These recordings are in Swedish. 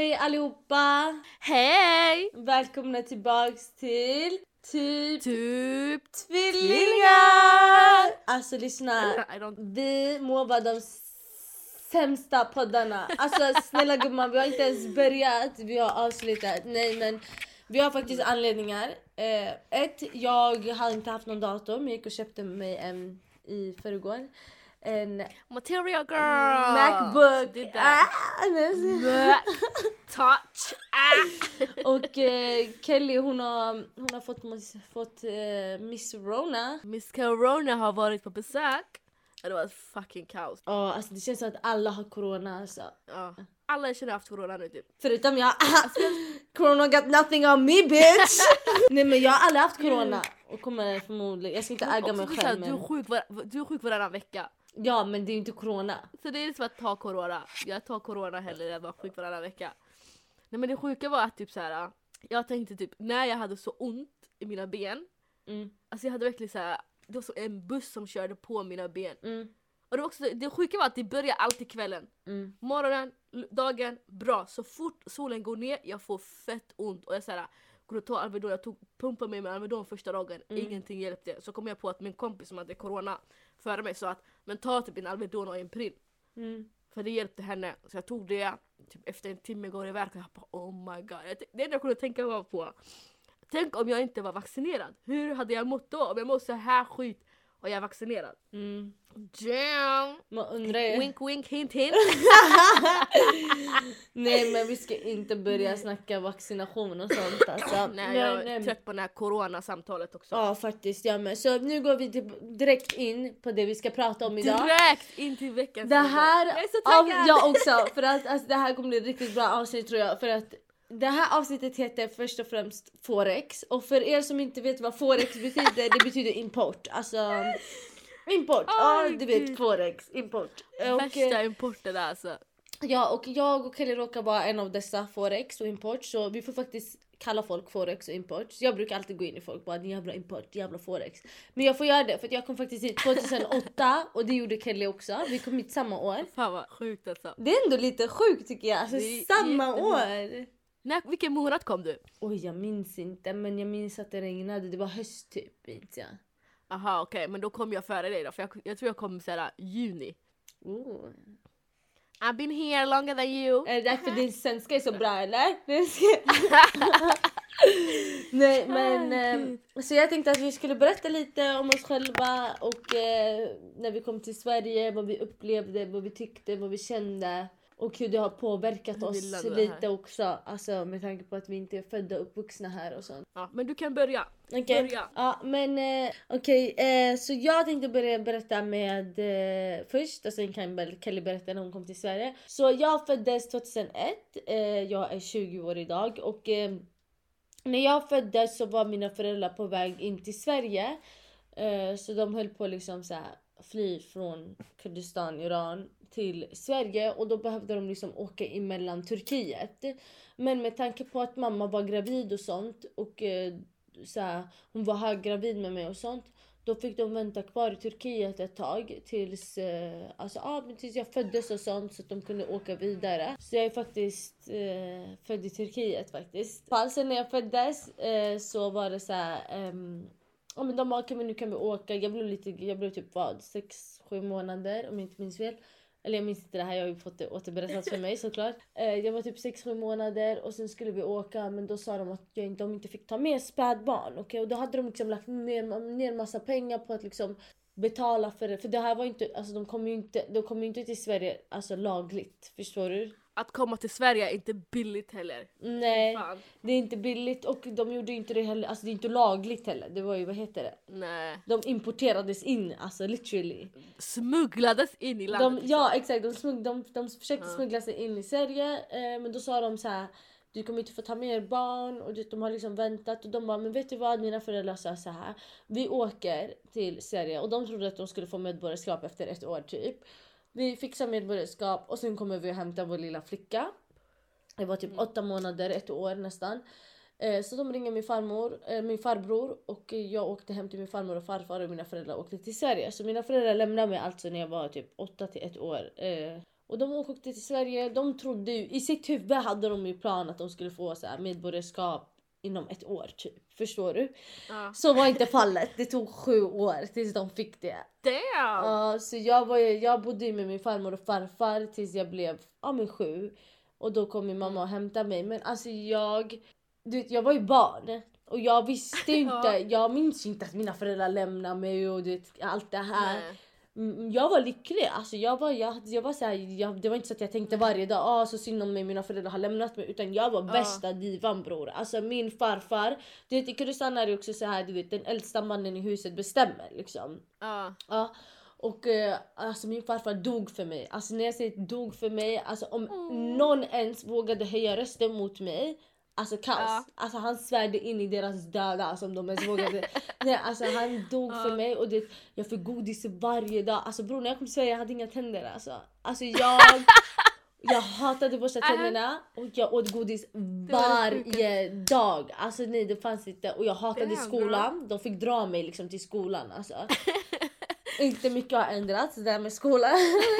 Hej allihopa! Hej! Välkomna tillbaks till Typ Typ Tvillingar! Alltså lyssna, vi må vara de sämsta poddarna. Alltså snälla gumman, vi har inte ens börjat, vi har avslutat. Nej men vi har faktiskt anledningar. Eh, ett, jag hade inte haft någon dator men jag gick och köpte mig en i förrgår. En Material girl! Macbook. Ah. Mac. Touch. Ah. Och eh, Kelly hon har, hon har fått, fått eh, Miss Rona. Miss Corona har varit på besök. Det var ett fucking kaos. Ja alltså det känns som att alla har corona alltså. Ja. Alla jag känner har haft corona nu typ. Förutom jag. corona got nothing on me bitch! Nej men jag har aldrig haft corona. Och kommer förmodligen, jag ska inte äga mig här, själv du, är men. sjuk var, du är sjuk varannan vecka. Ja men det är ju inte corona. Så det är som att ta corona. Jag tar corona hellre än att vara sjuk varannan vecka. Nej men det sjuka var att typ så här. jag tänkte typ när jag hade så ont i mina ben. Mm, Alltså jag hade verkligen så här. det var så en buss som körde på mina ben. mm, Och det, var också, det sjuka var att det börjar alltid kvällen. mm. Morgonen, dagen, bra. Så fort solen går ner, jag får fett ont. Och jag såhär, går och tar Alvedon, jag tog pumpa mig med Alvedon första dagen, Mm. ingenting hjälpte. Så kom jag på att min kompis som hade corona före mig sa att men ta typ en Alvedon och en Prin. Mm. För det hjälpte henne. Så jag tog det, typ efter en timme går det iväg och jag bara oh my god. Det enda jag kunde tänka var på, tänk om jag inte var vaccinerad. Hur hade jag mått då? Om jag mår så här skit och jag är vaccinerad. Mm. Damn! Man undrar ju. Wink wink hint hint. Nej men vi ska inte börja snacka vaccination och sånt alltså. Nej, jag är eh, trött på det här coronasamtalet också. Ja faktiskt jag med. Så nu går vi till, direkt in på det vi ska prata om idag. Direkt in till veckans Det här. Jag är så taggad! jag också, för att alltså, det här kommer bli riktigt bra avsnitt tror jag. För att det här avsnittet heter först och främst Forex. Och för er som inte vet vad Forex betyder, det betyder import. Alltså import, ja Oj, du vet. Forex, import. Och, eh, Värsta importen alltså. ja, och jag och Kelly råkar vara en av dessa Forex och import. Så vi får faktiskt kalla folk Forex och import. Så jag brukar alltid gå in i folk bara "Din jävla import, jävla Forex. Men jag får göra det för att jag kom faktiskt hit 2008 och det gjorde Kelly också. Vi kom hit samma år. Fan vad sjukt alltså. Det är ändå lite sjukt tycker jag. Alltså samma år. När, vilken månad kom du? Oj jag minns inte men jag minns att det regnade. Det var höst typ. Minns jag. Aha okej men då kom jag före dig då för jag, jag tror jag kom såhär juni. Oh. I've been here longer than you. Är det därför din svenska är så bra eller? Nej, Nej men eh, så jag tänkte att vi skulle berätta lite om oss själva och eh, när vi kom till Sverige, vad vi upplevde, vad vi tyckte, vad vi kände och hur det har påverkat oss lite också. Alltså med tanke på att vi inte är födda och uppvuxna här och sånt. Ja, men du kan börja. Okej. Börja. Ja men eh, okej eh, så jag tänkte börja berätta med eh, först och sen kan väl Kelly berätta när hon kom till Sverige. Så jag föddes 2001, eh, jag är 20 år idag och eh, när jag föddes så var mina föräldrar på väg in till Sverige. Eh, så de höll på liksom så här fly från Kurdistan, Iran till Sverige och då behövde de liksom åka emellan Turkiet. Men med tanke på att mamma var gravid och sånt och eh, så här, hon var höggravid med mig och sånt. Då fick de vänta kvar i Turkiet ett tag tills, eh, alltså, ah, men tills jag föddes och sånt så att de kunde åka vidare. Så jag är faktiskt eh, född i Turkiet faktiskt. Sen när jag föddes eh, så var det så här, ehm, ja men de bara okay, men nu kan vi åka. Jag blev lite, jag blev typ vad, 6-7 månader om jag inte minns fel. Eller jag minns inte det här, jag har ju fått det återberättat för mig såklart. Eh, jag var typ 6-7 månader och sen skulle vi åka men då sa de att jag, de inte fick ta med spädbarn. Okay? Och då hade de liksom lagt ner, ner massa pengar på att liksom betala för det. För det här var inte, alltså de kom ju inte, de kom ju inte till Sverige alltså lagligt. Förstår du? Att komma till Sverige är inte billigt heller. Nej, Fan. det är inte billigt och de gjorde ju inte det heller, alltså det är inte lagligt heller. Det var ju, vad heter det? Nej. De importerades in, alltså literally. Smugglades in i landet. De, liksom. ja exakt, de, smugg, de, de försökte Ja. smuggla sig in i Sverige eh, men då sa de så här. Du kommer inte få ta med er barn och de har liksom väntat och de bara men vet du vad mina föräldrar sa så här. Vi åker till Sverige och de trodde att de skulle få medborgarskap efter ett år typ. Vi fixar medborgarskap och sen kommer vi och hämtar vår lilla flicka. Det var typ åtta månader, ett år nästan. Eh, Så de ringer min farmor, eh, min farbror och jag åkte hem till min farmor och farfar och mina föräldrar åkte till Sverige. Så mina föräldrar lämnade mig alltså när jag var typ 8 till ett år. Eh, Och de åkte till Sverige, de trodde ju, i sitt huvud hade de ju plan att de skulle få så här medborgarskap inom ett år typ. Förstår du? Ja. Så var inte fallet. Det tog sju år tills de fick det. Damn! Ja, så jag, var, jag bodde med min farmor och farfar tills jag blev ja, men sju. Och då kom min mamma och hämtade mig. Men alltså jag, du vet, jag var ju barn. Och jag visste inte, Ja. jag minns inte att mina föräldrar lämnade mig och du vet, allt det här. Nej. Mm, Jag var lycklig. Alltså jag var, jag, jag var så här, jag, det var inte så att jag tänkte varje dag ah, så synd om mig, mina föräldrar har lämnat mig. Utan jag var bästa divan bror. Alltså min farfar. Du vet, I Kurdistan är det också så här, du vet, den äldsta mannen i huset bestämmer. Liksom. Ja. Ja. Och eh, alltså min farfar dog för mig. Alltså när jag säger dog för mig, alltså om Mm. någon ens vågade höja rösten mot mig Alltså kaos. Ja. Alltså han svärde in i deras döda alltså, om de ens vågade. Nej, alltså han dog för Ja. mig och det, jag fick godis varje dag. Alltså bror när jag kom till Sverige jag hade inga tänder alltså. Alltså jag, jag hatade att borsta tänderna och jag åt godis varje dag. Alltså nej det fanns inte. Och jag hatade skolan. De fick dra mig liksom till skolan alltså. inte mycket har ändrats det där med skolan.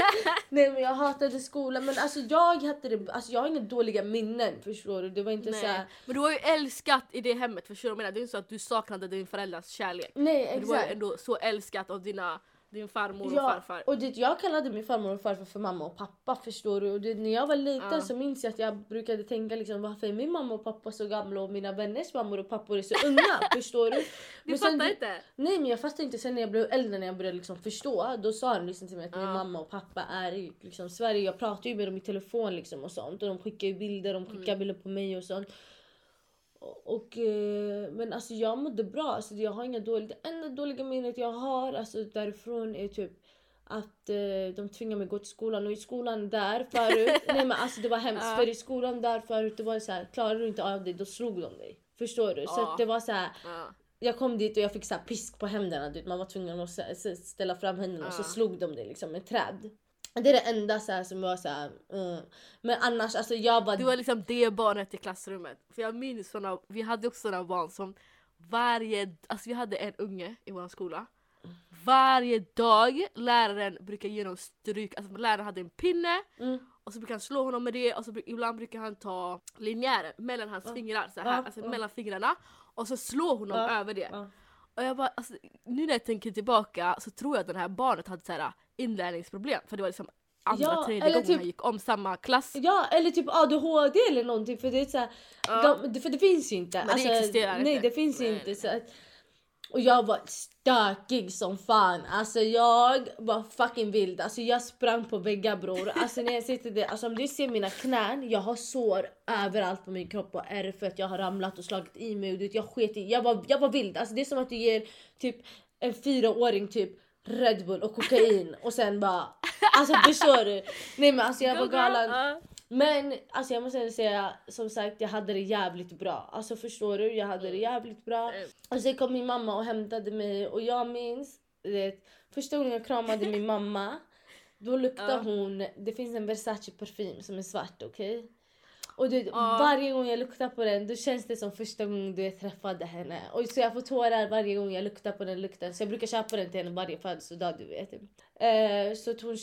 nej men jag hatade skolan men alltså jag hade det, alltså jag har inga dåliga minnen förstår du. Det var inte så här. Men du har ju älskat i det hemmet, förstår du vad jag menar? Det är inte så att du saknade din föräldrars kärlek. Nej Men Du var ju exakt. ändå så älskat av dina, din farmor och Ja, farfar. och det, jag kallade min farmor och farfar för mamma och pappa förstår du. Och det, när jag var liten Ja. så minns jag att jag brukade tänka liksom varför är min mamma och pappa så gamla och mina vänners mammor och pappor är så unga förstår du. Du sen- fattar inte? Nej men jag fattade inte sen när jag blev äldre när jag började liksom förstå. Då sa de liksom till mig att min Ja. mamma och pappa är i liksom, Sverige. Jag pratar ju med dem i telefon liksom och sånt. Och de skickar ju bilder, de skickar Mm. bilder på mig och sånt. Och, eh, men alltså jag mådde bra. Alltså, jag har inga dåliga... Det enda dåliga minnet jag har alltså, därifrån är typ att eh, de tvingar mig gå till skolan och i skolan där förut, nej men alltså det var hemskt Ja. för i skolan där förut det var så här, klarar du inte av det då slog de dig. Förstår du? Så Ja. att det var så här, Ja. jag kom dit och jag fick så pisk på händerna. Du man var tvungen att ställa fram händerna och så slog de det liksom med träd. Det är det enda så här, som var så här, mm. Men annars alltså jag var... Du var liksom det barnet i klassrummet. För jag minns såna, vi hade också såna barn som varje, alltså vi hade en unge i vår skola. Varje dag läraren brukar ge honom stryk, alltså läraren hade en pinne Mm. och så brukar han slå honom med det och så ibland brukar han ta linjären mellan hans Ja. fingrar, så här, Ja, alltså mellan fingrarna och så slår honom över det. Och jag bara, alltså, nu när jag tänker tillbaka så tror jag att det här barnet hade så här, inlärningsproblem för det var liksom andra, Ja, tredje gången typ- han gick om samma klass. Ja eller typ ADHD eller någonting för det är så här, Ja. de, för det finns ju inte. Men det existerar nej, inte. det finns Nej, inte. nej. Så att, och jag var stökig som fan. Alltså jag var fucking vild. Alltså jag sprang på väggar bror. Alltså när jag sitter där, alltså om du ser mina knän, jag har sår överallt på min kropp och är för att jag har ramlat och slagit i mig och du vet, jag sket i, jag var, jag var vild. Alltså det är som att du ger typ en fyraåring typ Red Bull och kokain och sen bara Alltså förstår du? Nej men alltså jag var galen. Men alltså jag måste säga som sagt jag hade det jävligt bra. Alltså förstår du? Jag hade det jävligt bra. Mm. Och sen kom min mamma och hämtade mig och jag minns du vet, första gången jag kramade min mamma då luktade hon, det finns en Versace parfym som är svart okej? Och du, Ja. varje gång jag luktar på den då känns det som första gången du träffade henne. Och så jag får tårar varje gång jag luktar på den lukten. Så jag brukar köpa den till henne varje födelsedag du vet. Eh, så att hon,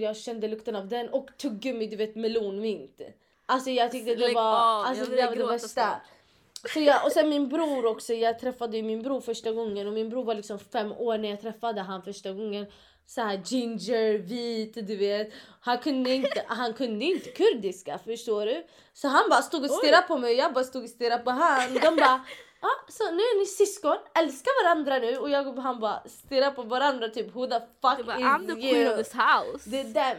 jag kände lukten av den och tuggummi du vet melonmint. Alltså jag tyckte det var, alltså det var det värsta. Så jag, och sen min bror också, jag träffade ju min bror första gången och min bror var liksom fem år när jag träffade han första gången. Så här ginger, vit, du vet. Han kunde inte, han kunde inte kurdiska förstår du. Så han bara stod och stirrade på mig och jag bara stod och stirrade på han. De bara Ja, så nu är ni syskon, älskar varandra nu och jag och han bara stirrar på varandra typ who the fuck Du bara, is I'm the queen you? of this house. Det är den.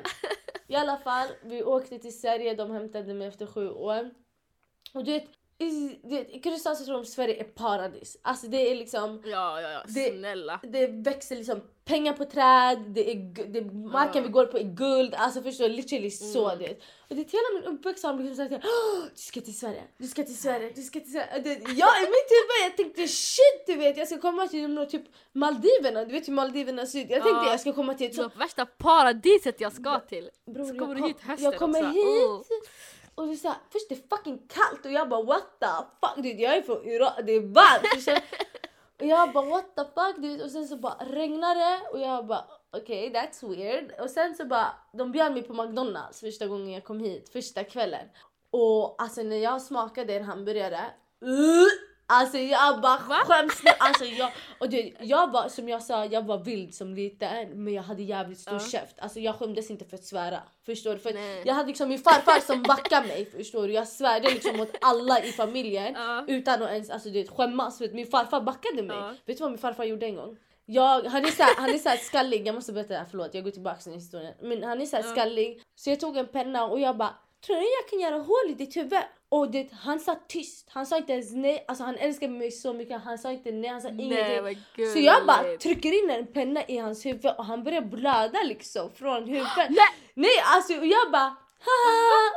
I alla fall, vi åkte till Sverige, de hämtade mig efter sju år. Och du vet, Kurdistan så tror de Sverige är paradis. Alltså det är liksom, Ja, ja, ja. Det- Snälla. det växer liksom pengar på träd, det är, det, marken Ja. vi går på är guld. Alltså förstår du? Literally så Mm. du vet. Och det är hela min uppväxt har liksom sagt "Åh, du ska till Sverige, du ska till Sverige, du ska till Sverige. Det, jag i mitt huvud jag tänkte shit du vet jag ska komma till typ Maldiverna, du vet hur Maldiverna ser ut. Jag tänkte Ja. jag ska komma till ett Det sånt värsta paradiset jag ska till. Bror, Så kommer du hit hösten Jag kommer också. hit Oh. Och det så här, först det är fucking kallt och jag bara what the fuck dude, jag är från Iran, det är varmt. och jag bara what the fuck dude och sen så bara regnar det och jag bara okej okay, that's weird. Och sen så bara, de bjöd mig på McDonalds första gången jag kom hit, första kvällen. Och alltså när jag smakade en hamburgare, uh, Alltså jag bara Va? skäms nu. Alltså jag, och det, jag var som jag sa, jag var vild som liten men jag hade jävligt stor uh. käft. Alltså jag skämdes inte för att svära. Förstår du? För jag hade liksom min farfar som backade mig. Förstår du? Jag svärde liksom mot alla i familjen uh. utan att ens alltså, det, skämmas. För min farfar backade mig. Uh. Vet du vad min farfar gjorde en gång? Jag, han är såhär, han är såhär skallig, jag måste berätta det här, förlåt jag går tillbaka i historien. Men han är såhär skallig så jag tog en penna och jag bara Tror du jag kan göra hål i ditt huvud? Och det, han sa tyst, han sa inte ens nej. Alltså han älskar mig så mycket, han sa inte nej, han sa ingenting. Så jag bara trycker in en penna i hans huvud och han börjar blöda liksom från huvudet. nej! nej alltså och jag bara!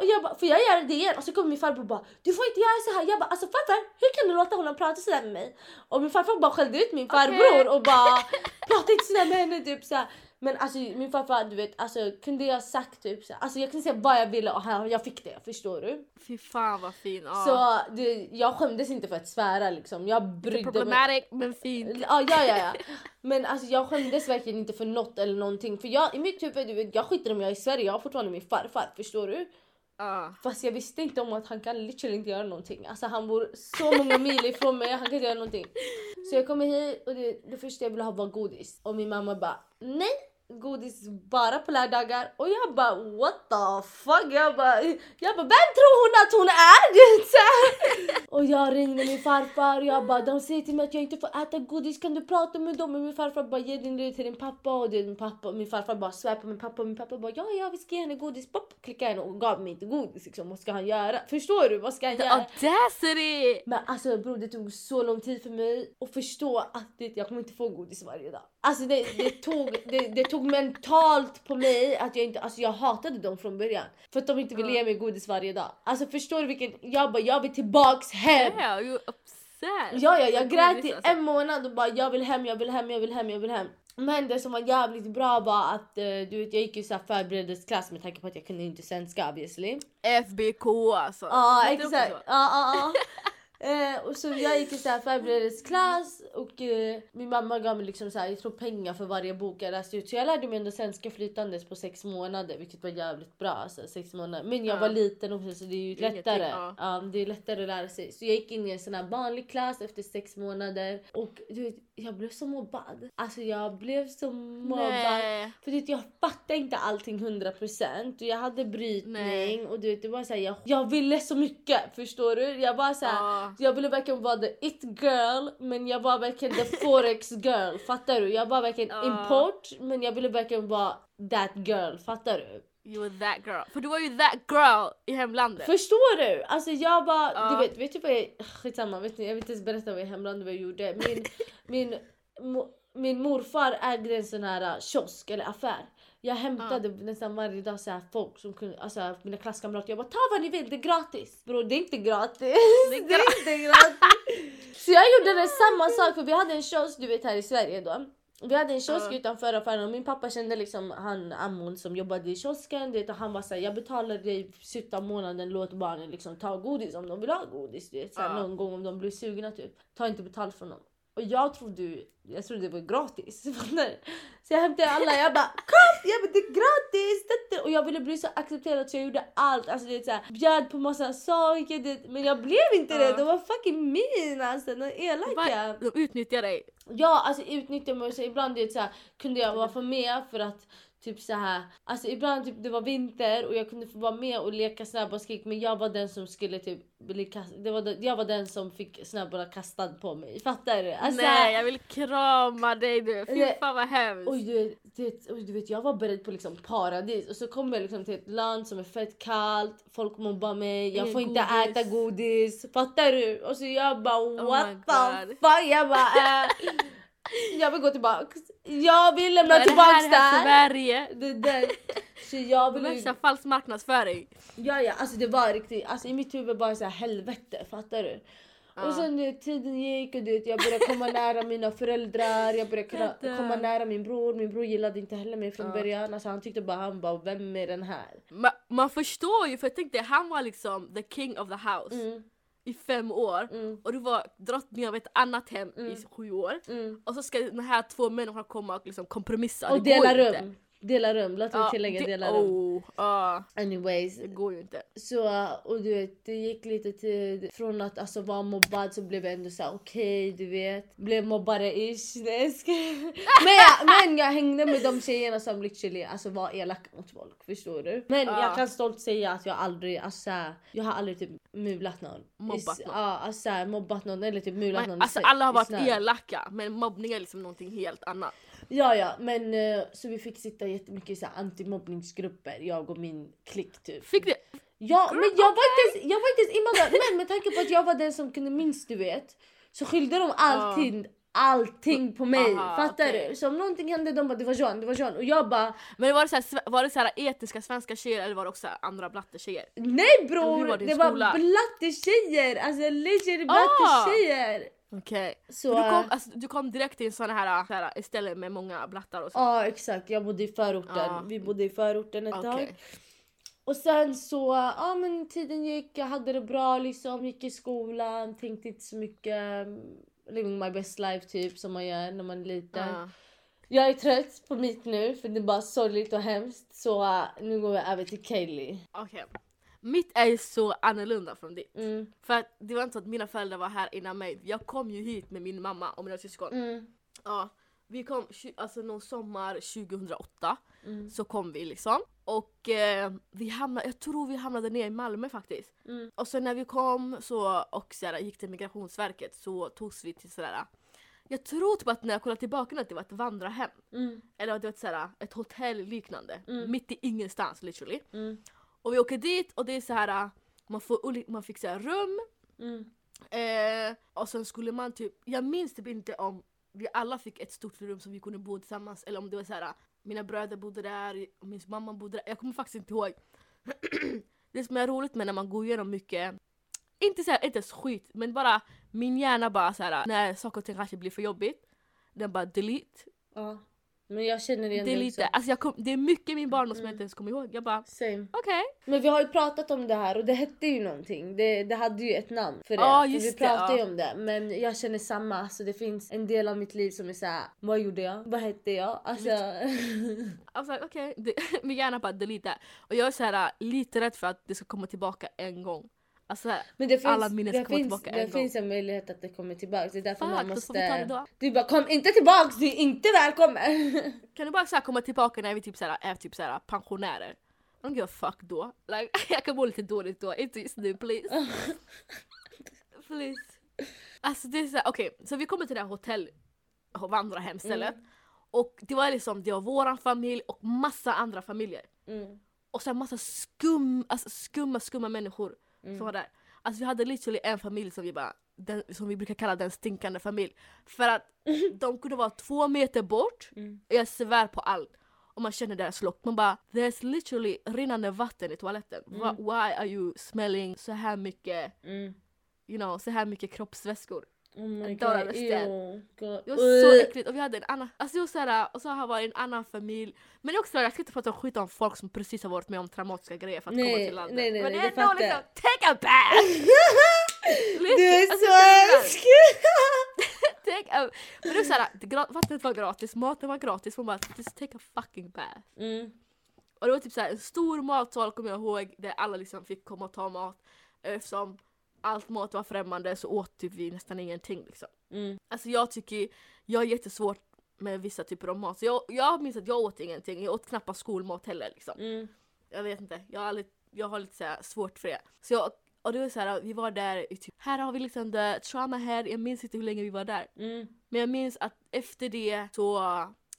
Och jag bara, får jag göra det igen? Och så kommer min farbror och bara, du får inte göra så här. Jag bara, alltså farfar, hur kan du låta honom prata sådär med mig? Och min farfar bara skällde ut min farbror okay. och bara, prata inte sådär med henne typ såhär. Men alltså min farfar du vet alltså kunde jag sagt typ så, alltså jag kunde säga vad jag ville och han, jag fick det förstår du? Fy fan vad fin. Ah. Så det, jag skämdes inte för att svära liksom. Jag brydde problematic mig. men fint. Ah, ja ja ja. Men alltså jag skämdes verkligen inte för något eller någonting för jag i mitt huvud du vet jag skiter om jag är i Sverige jag har fortfarande min farfar förstår du? Ah. Fast jag visste inte om att han kan literally inte göra någonting. Alltså han bor så många mil ifrån mig, han kan inte göra någonting. Så jag kommer hit och det, det första jag ville ha var godis. Och min mamma bara nej godis bara på lördagar och jag bara what the fuck? Jag bara, jag bara vem tror hon att hon är? och jag ringde min farfar och jag bara de säger till mig att jag inte får äta godis kan du prata med dem? Och min farfar bara ge din lur till din pappa och din pappa min farfar bara svär på min pappa och min pappa bara ja ja vi ska ge henne godis. Pop, klickade henne och gav mig inte godis liksom. Vad ska han göra? Förstår du? Vad ska han The göra? audacity! Men alltså bror det tog så lång tid för mig att förstå att det, jag kommer inte få godis varje dag. Alltså det, det, tog, det, det tog mentalt på mig att jag inte, alltså jag hatade dem från början. För att de inte ville ge mig godis varje dag. Alltså förstår du vilken, jag bara jag vill tillbaks hem. Yeah, you upset. Ja ja jag grät i alltså. en månad och bara jag vill hem, jag vill hem, jag vill hem, jag vill hem. Men det som var jävligt bra var att uh, du vet, jag gick ju så förberedelseklass med tanke på att jag kunde inte svenska obviously. FBK alltså. Ja exakt. Ja, ja, ja. Eh, och så jag gick i så här förberedelseklass och eh, min mamma gav mig liksom så här, jag tror pengar för varje bok jag läste ut. Så jag lärde mig ändå svenska flytandes på sex månader vilket var jävligt bra. Alltså, sex månader. Men jag ja. var liten också så det är ju det är lättare. Ja. ja. det är lättare att lära sig. Så jag gick in i en sån här vanlig klass efter sex månader och du vet, jag blev så mobbad. Alltså jag blev så mobbad. Nej. För du vet, jag fattade inte allting 100% och jag hade brytning Nej. och du vet, det var så här, jag, jag ville så mycket. Förstår du? Jag var så här, ja. Jag ville verkligen vara the it girl men jag var verkligen the forex girl. Fattar du? Jag var verkligen ja. import men jag ville verkligen vara that girl. Fattar du? You were that girl. För du var ju that girl i hemlandet. Förstår du? Alltså jag bara, uh. du vet, vet du vad jag, skitsamma, vet ni, jag vill inte ens berätta vad i hemlandet vad jag gjorde. Min, min, mo, min morfar ägde en sån här uh, kiosk eller affär. Jag hämtade uh. nästan varje dag så här folk som kunde, alltså mina klasskamrater. Jag bara ta vad ni vill, det är gratis. Bro det är inte gratis. Det är, det är inte gratis. så jag gjorde det samma sak för vi hade en kiosk du vet här i Sverige då. Vi hade en kiosk uh. utanför affären och min pappa kände liksom han ammon som jobbade i kiosken. Det, och han var såhär, jag betalar dig slutet av månaden, låt barnen liksom ta godis om de vill ha godis. Det, såhär, uh. Någon gång om de blir sugna typ. Ta inte betalt från dem. Och jag trodde, jag trodde det var gratis. så jag hämtade alla, jag bara kom! Jag bara, det är gratis! Och jag ville bli så accepterad så jag gjorde allt. Alltså, det, så här, bjöd på massa saker. Det, men jag blev inte uh. det. De var fucking mean alltså. De elaka. De utnyttjade dig. Ja, alltså utnyttjade mig. Så ibland det, så här, kunde jag vara för med för att Typ så här, alltså ibland typ det var vinter och jag kunde få vara med och leka snabbbollskrig men jag var den som skulle typ bli kast, det var den, Jag var den som fick snabbbollar kastad på mig. Fattar du? Alltså, Nej jag vill krama dig du, fy fan vad hemskt. Och du, det, och du vet jag var beredd på liksom paradis och så kommer jag liksom till ett land som är fett kallt, folk mobbar mig, jag får inte godis. äta godis. Fattar du? Och så jag bara oh what the fuck? Jag bara äh. Jag vill gå tillbaks. Jag vill lämna tillbaks det här. Sverige. Det där. Så jag vill... Värsta falsk marknadsföring. Ja ja, alltså det var riktigt, alltså i mitt huvud bara så här helvete, fattar du? Ja. Och sen du, tiden gick och du, jag började komma nära mina föräldrar, jag började komma nära min bror. Min bror gillade inte heller mig från ja. början. Alltså, han tyckte bara, han bara, vem är den här? Ma man förstår ju, för jag tänkte han var liksom the king of the house. Mm. I fem år Mm. och du var drottning av ett annat hem i Mm. sju år. Mm. Och så ska de här två människorna komma och liksom kompromissa. Och dela ju inte. Dela rum, låt mig Ja, tillägga det- dela rum. oh, ja, Anyways, det går ju inte. så och du vet det gick lite till från att alltså vara mobbad så blev jag ändå såhär okej du vet. Blev mobbare-ish. Men, jag, men jag hängde med de tjejerna som literally alltså, var elaka mot folk. Förstår du? Men Ja. jag kan stolt säga att jag aldrig, alltså, jag har aldrig typ mulat någon. Mobbat någon. Ja alltså, mobbat någon eller typ mulat Men, någon. alltså alla har varit elaka men mobbning är liksom någonting helt annat. Ja ja men eh, så vi fick sitta jättemycket i så här antimobbningsgrupper jag och min klick typ. Fick det? Ja men jag var inte ens, jag var inte ens invandrad men med tanke på att jag var den som kunde minst du vet så skyllde de alltid allting på mig. Aha, fattar okej. du? Så om någonting hände de bara det var Jean, det var Jean och jag bara Men var det, så här, var det så här etniska svenska tjejer eller var det också andra blattetjejer? nej bror var din det var blattetjejer! Alltså legit Ah! Okej. Så Du, kom, ja alltså, du kom direkt till sån här, så här ett ställe med många blattar och så? ah, exakt jag bodde i förorten. Ja. Vi bodde i förorten ett tag. Okej. Och sen så, ja men tiden gick, jag hade det bra liksom, gick i skolan, tänkte inte så mycket. Living my best life typ som man gör när man är liten. Ja. Jag är trött på mitt nu för det är bara sorgligt och hemskt. Så uh, nu går jag över till Kaylee. Okej. Mitt är så annorlunda från ditt. Mm, För att det var inte så att mina föräldrar var här innan mig. Jag kom ju hit med min mamma och mina syskon. mm, Ja, vi kom alltså någon sommar 2008 mm, så kom vi liksom. Och eh, vi hamnade, jag tror vi hamnade ner i Malmö faktiskt. mm, Och sen när vi kom så, och så här, gick till migrationsverket så togs vi till sådär jag tror typ att när jag kollar tillbaka nu att det var ett vandrarhem. mm, Eller att det var ett, sådär, ett hotell liknande. Mm. Mitt i ingenstans literally. mm, Och vi åker dit och det är så här man, får, man fick så här rum. mm, Eh, och sen skulle man typ, jag minns typ inte om vi alla fick ett stort rum som vi kunde bo tillsammans eller om det var så här mina bröder bodde där, min mamma bodde där. Jag kommer faktiskt inte ihåg. det som är roligt med när man går igenom mycket, inte så här, inte ens skit, men bara min hjärna bara så här när saker och ting kanske blir för jobbigt, den bara delete, ja. Men jag känner igen det delete. också. Alltså jag kom, det är mycket i min barndom som jag Mm. inte ens kommer ihåg. Jag bara okej. Men vi har ju pratat om det här och det hette ju någonting. Det, det hade ju ett namn för det. Ja, för vi det, pratade ja. ju om det. Men jag känner samma. Alltså, det finns en del av mitt liv som är såhär, vad gjorde jag? Vad hette jag? Alltså, Alltså okej, det- min hjärna bara delete. Och jag är så här lite rädd för att det ska komma tillbaka en gång. Alltså men det finns, Alla minnen ska komma finns, tillbaka det en gång. finns en möjlighet att det kommer tillbaka. Det är därför man fuck, det måste... Du bara kom inte tillbaks, du är inte välkommen! Kan du bara så komma tillbaka när vi typ så här, är typ så här, pensionärer? I don't give a fuck då. Like, jag kan må lite dåligt då, inte just nu please. please. Alltså det är såhär, okej, så vi kommer till det här hotell vandrarhemstället. Mm. Och det var liksom, det var våran familj och massa andra familjer. Mm. Och sen massa skum, alltså skumma, skumma människor. Som var där. Alltså vi hade literally en familj som vi bara, den, som vi brukar kalla den stinkande familj. För att de kunde vara två meter bort, Mm. jag svär på allt. Och man känner deras lukt. Man bara, there's literally rinnande vatten i toaletten. Wha- Why are you smelling så här mycket, Mm. you know, så här mycket kroppsväskor? Oh. God. Det var så äckligt och vi hade en annan, alltså det var så här, och så har vi en annan familj. Men också, jag ska inte prata skit om folk som precis har varit med om traumatiska grejer för att komma Nej, till landet. nej, nej, Men det är ändå liksom, take a bath! Du är Alltså, så take Men det var såhär, vattnet var gratis, maten var gratis, man bara just take a fucking bath. Mm. Och det var typ såhär en stor matsal kommer jag ihåg där alla liksom fick komma och ta mat. Eftersom allt mat var främmande så åt typ vi nästan ingenting liksom. Mm. Alltså jag tycker, jag har jättesvårt med vissa typer av mat. Så jag, jag minns att jag åt ingenting, jag åt knappast skolmat heller liksom. Mm. Jag vet inte, jag har lite, jag har lite så här svårt för det. Så jag, och det var så här, vi var där i typ, här har vi liksom the trauma head, jag minns inte hur länge vi var där. Mm. Men jag minns att efter det så,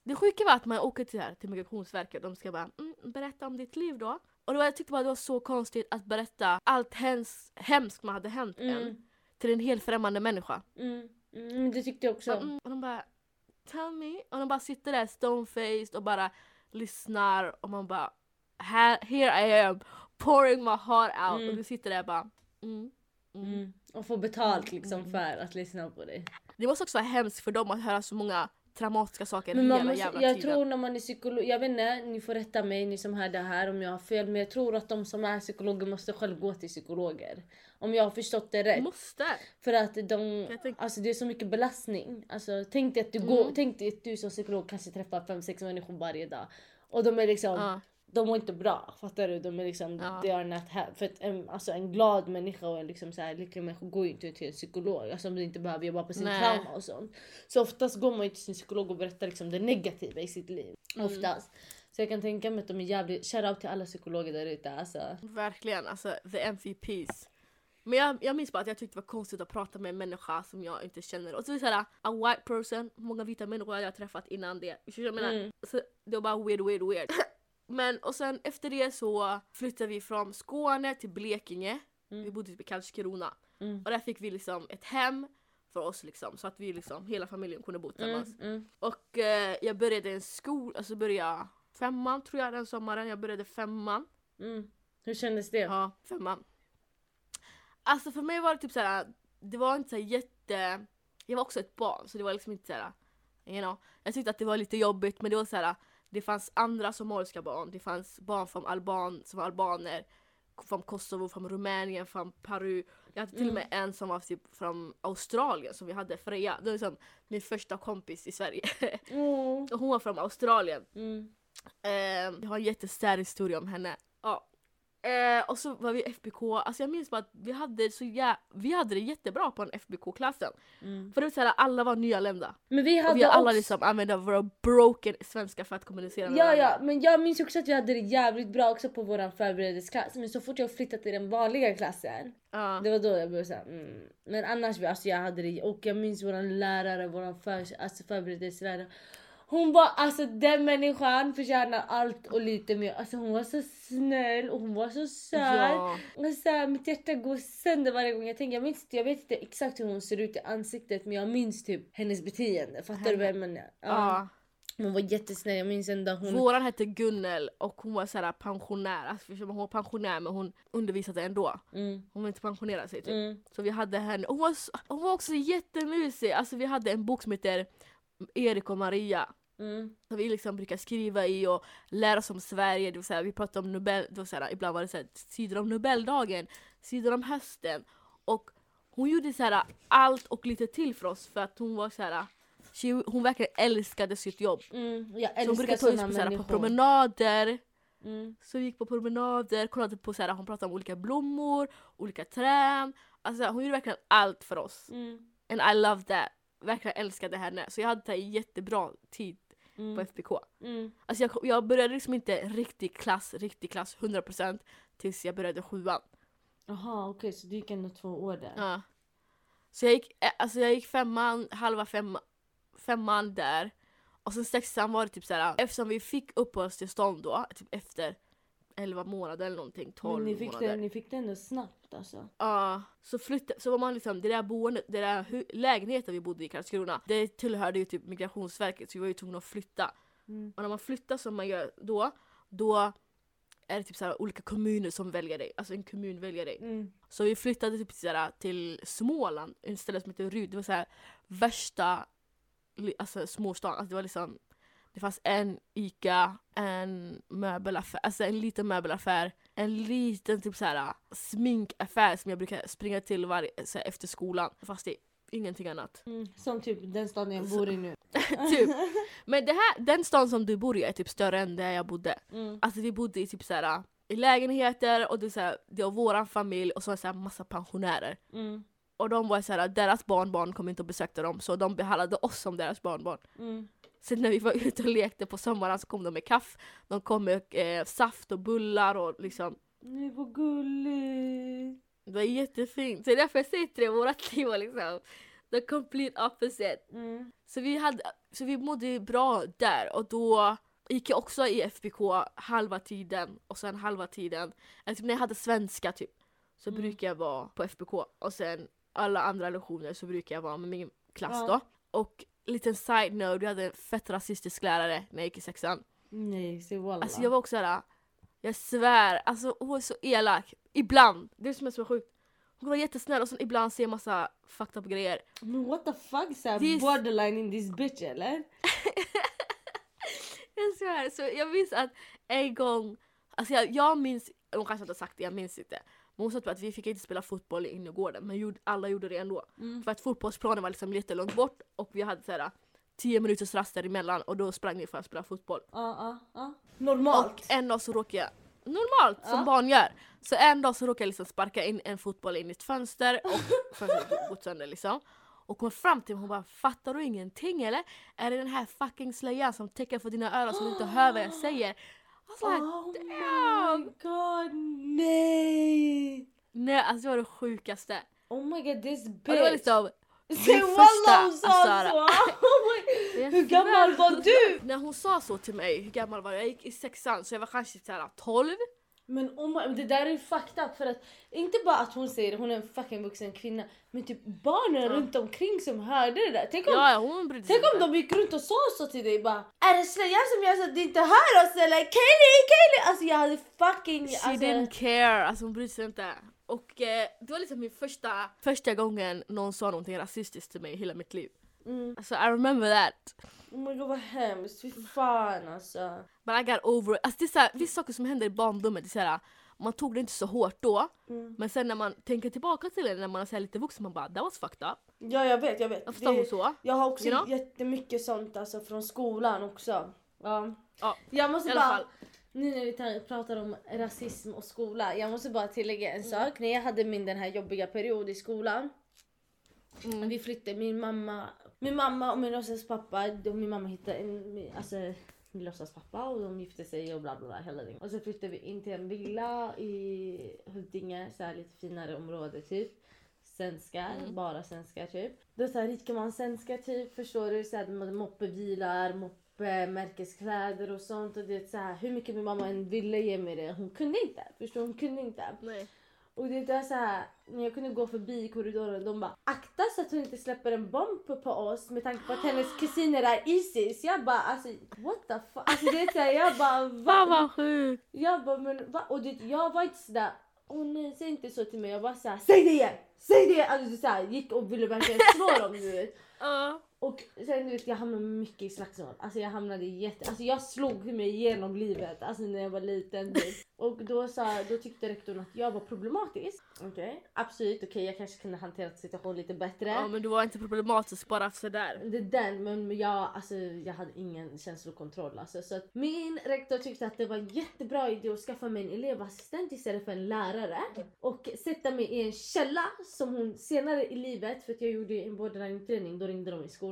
det sjuka var att man åker till, här, till migrationsverket och de ska bara mm, berätta om ditt liv då. Och då, jag tyckte bara det var så konstigt att berätta allt hems, hemskt man hade hänt en Mm. till en helt främmande människa. Mm. Mm. Det tyckte jag också. Och, mm, och de bara tell me. Och de bara sitter där stone-faced och bara lyssnar och man bara here I am pouring my heart out Mm. och du sitter där bara mm, mm. Mm. Och få betalt liksom Mm. för att lyssna på dig. Det måste också vara hemskt för dem att höra så många traumatiska saker Men hela måste, jävla jag tiden. tror när man är psykolog, jag vet inte, ni får rätta mig ni som hör det här om jag har fel men jag tror att de som är psykologer måste själv gå till psykologer. Om jag har förstått det rätt. Måste! För att de, Jag alltså det är så mycket belastning. Alltså, tänk dig att du, Mm. går, tänk dig att du som psykolog kanske träffar 5-6 människor varje dag. Och de är liksom, Ja. De mår inte bra. Fattar du? De är liksom, Ja. they are not happy. För att en, alltså en glad människa och en liksom så här lycklig människa går ju inte till en psykolog. Alltså om du inte behöver jobba på sin Nej. trauma och sånt. Så oftast går man ju till sin psykolog och berättar liksom det negativa i sitt liv. Mm. Oftast. Så jag kan tänka mig att de är jävligt, shoutout till alla psykologer där ute alltså. Verkligen, alltså the MVPs. Men jag, jag minns bara att jag tyckte det var konstigt att prata med en människa som jag inte känner. Och så är det såhär, a white person, många vita människor jag träffat innan det? Jag menar? Mm. Så det var bara weird, weird, weird. Men och sen efter det så flyttade vi från Skåne till Blekinge. Mm. Vi bodde typ i Karlskrona. Mm. Och där fick vi liksom ett hem för oss liksom. Så att vi liksom, hela familjen kunde bo tillsammans. Mm, mm. Och eh, jag började en skola, alltså började femman tror jag den sommaren. Jag började femman. Mm. Hur kändes det? Ja, femman. Alltså för mig var det typ såhär, det var inte så här jätte... Jag var också ett barn så det var liksom inte såhär, you know. Jag tyckte att det var lite jobbigt men det var såhär, det fanns andra somaliska barn, det fanns barn från Alban, som var albaner, från Kosovo, från Rumänien, från Peru. Jag hade till och med en som var typ från Australien som vi hade, Freja. Det var liksom min första kompis i Sverige. Mm. Och hon var från Australien. Mm. Eh, jag har en jättesär historia om henne. Ja. Eh, och så var vi i FBK, alltså jag minns bara att vi hade, så jä- vi hade det jättebra på den FBK-klassen. Mm. För det var såhär, alla var nyanlända. Men vi hade Och vi alla också... liksom använde våra broken svenska för att kommunicera med Ja varandra. ja, men jag minns också att vi hade det jävligt bra också på våran förberedelseklass. Men så fort jag flyttade till den vanliga klassen, Ja. det var då jag började säga mm. Men annars, alltså jag hade det, och jag minns våran lärare, våran för, alltså förberedelselärare. Hon var alltså den människan förtjänar allt och lite mer. Alltså hon var så snäll och hon var så söt. Ja. Och så här, mitt hjärta går sönder varje gång jag tänker. Jag, minns, jag vet inte exakt hur hon ser ut i ansiktet men jag minns typ hennes beteende. Fattar du vad jag menar? Ja. Ja. Hon var jättesnäll. Jag minns en dag hon... Våran hette Gunnel och hon var såhär pensionär. Alltså, hon var pensionär men hon undervisade ändå. Mm, Hon ville inte pensionera sig typ. mm, Så vi hade henne. Hon var, så, hon var också jättemysig. Alltså vi hade en bok som heter Erik och Maria. Mm, Som vi liksom brukar skriva i och lära oss om Sverige. Det vill säga, vi pratade om Nobel, det så här, ibland var det så här, sidor om Nobeldagen, sidor om hösten. Och hon gjorde så här, allt och lite till för oss för att hon var så här, she, hon verkligen älskade sitt jobb. mm. Så hon brukade ta oss på, så här, på promenader. Mm, Så vi gick på promenader, kollade på så här, hon pratade om olika blommor, olika träd. Alltså hon gjorde verkligen allt för oss. mm, And I love that. Verkligen älskade henne. Så jag hade här, jättebra tid på mm, FBK. mm. Alltså jag, jag började liksom inte riktig klass, riktig klass 100% tills jag började sjuan. Jaha okej så du gick ändå två år där. Ja. Så jag gick, eh, alltså jag gick femman, halva femma, femman där. Och sen sexan var det typ såhär, eftersom vi fick uppehållstillstånd då, typ efter 11 månader eller någonting, 12 Men ni fick, månader. det, ni fick det ändå snabbt alltså. Ja, så flyttade, så var man liksom, det där boendet, det där hu- lägenheten vi bodde i Karlskrona, det tillhörde ju typ migrationsverket så vi var ju tvungna att flytta. Mm. Och när man flyttar som man gör då, då är det typ så här olika kommuner som väljer dig. Alltså en kommun väljer dig. Mm. Så vi flyttade typ så till Småland, en ställe som heter Ryd. Det var så här värsta alltså, småstan. Alltså det var liksom det fanns en ICA, en möbelaffär, alltså en liten möbelaffär, en liten typ så här sminkaffär som jag brukar springa till varje, här, efter skolan. Fast det är ingenting annat. Mm. Som typ den staden jag bor i nu. typ. Men det här, den stan som du bor i är typ större än där jag bodde. Mm. Alltså vi bodde i typ så här, i lägenheter och det, är så här, det var våran familj och så var det så här massa pensionärer. Mm. Och de var så här, deras barnbarn kom inte och besökte dem så de behandlade oss som deras barnbarn. Mm. Sen när vi var ute och lekte på sommaren så kom de med kaffe, de kom med eh, saft och bullar och liksom Nej vad gulligt. Det var jättefint. Så därför jag säger till dig, vårat liv var liksom the complete opposite. Mm. Så vi, hade, så vi mådde bra där och då gick jag också i FBK halva tiden och sen halva tiden, typ när jag hade svenska typ, så Mm. brukar jag vara på FBK och sen alla andra lektioner så brukar jag vara med min klass då. Och liten side note, vi hade en fett rasistisk lärare när jag gick i sexan. Nej, se walla. Alltså jag var också såhär, jag svär, alltså hon är så elak. Ibland, det är som är så sjukt. Hon var jättesnäll och sen ibland säger massa fucked up grejer. Men what the fuck? Såhär Det är- borderline in this bitch eller? Jag svär, så jag minns att en gång, alltså jag, jag minns, hon kanske inte har sagt det, jag minns inte. Sa typ att vi fick inte spela fotboll i innergården men alla gjorde det ändå. Mm. För att fotbollsplanen var liksom jättelångt bort och vi hade såhär 10 minuters rast däremellan och då sprang vi för att spela fotboll. Ja, ja, ja. Normalt. Och en dag så råkade jag, normalt som barn gör, så en dag så råkade jag liksom sparka in en fotboll in i ett fönster och fönstret gått sönder liksom. Och kom fram till mig och hon bara fattar du ingenting eller? Är det den här fucking slöjan som täcker för dina öron så du inte hör vad jag säger? I was like, oh damn! my god, nej! Nej alltså det var det sjukaste. Oh my god this Och det var bitch! liksom, Säg wallah hon sa så! Oh Hur gammal var du? när hon sa så till mig, hur gammal var jag? Jag gick i sexan så jag var kanske såhär 12. Men oh my, det där är fucked up för att inte bara att hon säger det, hon är en fucking vuxen kvinna men typ barnen Ja. runt omkring som hörde det där. Tänk om, Ja, hon tänk om de gick runt och sa så till dig bara Är det slöjan som gör så att du inte hör oss eller? Kaeli, Kaeli! Alltså jag hade fucking... She Alltså, didn't care, alltså hon brydde sig inte. Och eh, det var liksom min första, första gången någon sa någonting rasistiskt till mig i hela mitt liv. Mm, Alltså I remember that. oh my god vad hemskt, fy fan alltså. But I got over it. Alltså det är såhär, vissa saker som händer i barndomen, det är såhär, man tog det inte så hårt då. Mm. Men sen när man tänker tillbaka till det när man är så här lite vuxen, man bara that was fucked up. Ja jag vet, jag vet. Jag förstår Det- så. Jag har också You know? jättemycket sånt alltså från skolan också. Ja. Ja, Jag måste bara, fall. nu när vi tar, pratar om rasism och skola, jag måste bara tillägga en Mm. sak. När jag hade min den här jobbiga period i skolan, Mm. vi flyttade, min mamma, min mamma och min låtsaspappa, de- min mamma hittade en, alltså min låtsaspappa och de gifte sig och bla bla bla hela det. Och så flyttade vi in till en villa i Huddinge, så här lite finare område typ. Svenskar, Mm. bara svenskar typ. Är så här rikemanssvenskar typ, förstår du? Så här, de hade moppebilar, moppemärkeskläder och sånt. Och det så här, hur mycket min mamma än ville ge mig det, hon kunde inte. Förstår? Hon kunde inte. Nej. Och det är så här, när jag kunde gå förbi i korridoren, de bara akta så att hon inte släpper en bomb på oss med tanke på att hennes kusiner är Isis. Jag bara alltså what the fuck. Alltså det är så här, jag bara Fan va? vad sjukt! Jag bara men va? Och det, jag var inte sådär åh nej säg inte så till mig. Jag bara såhär säg det igen! Säg det! igen! Alltså så här, gick och ville verkligen slå dem du vet. Ja. Och sen du vet jag hamnade mycket i slagsmål. Alltså jag hamnade jätte... Alltså jag slog mig igenom livet. Alltså när jag var liten. Typ. Och då, sa, då tyckte rektorn att jag var problematisk. Okej, absolut okej jag kanske kunde hantera situationen lite bättre. ja men du var inte problematisk bara sådär. Det är den, men jag, alltså, jag hade ingen känslokontroll. Alltså, så att min rektor tyckte att det var en jättebra idé att skaffa mig en elevassistent istället för en lärare. Och sätta mig i en källa som hon senare i livet, för att jag gjorde en borderline-utredning, då ringde de i skolan.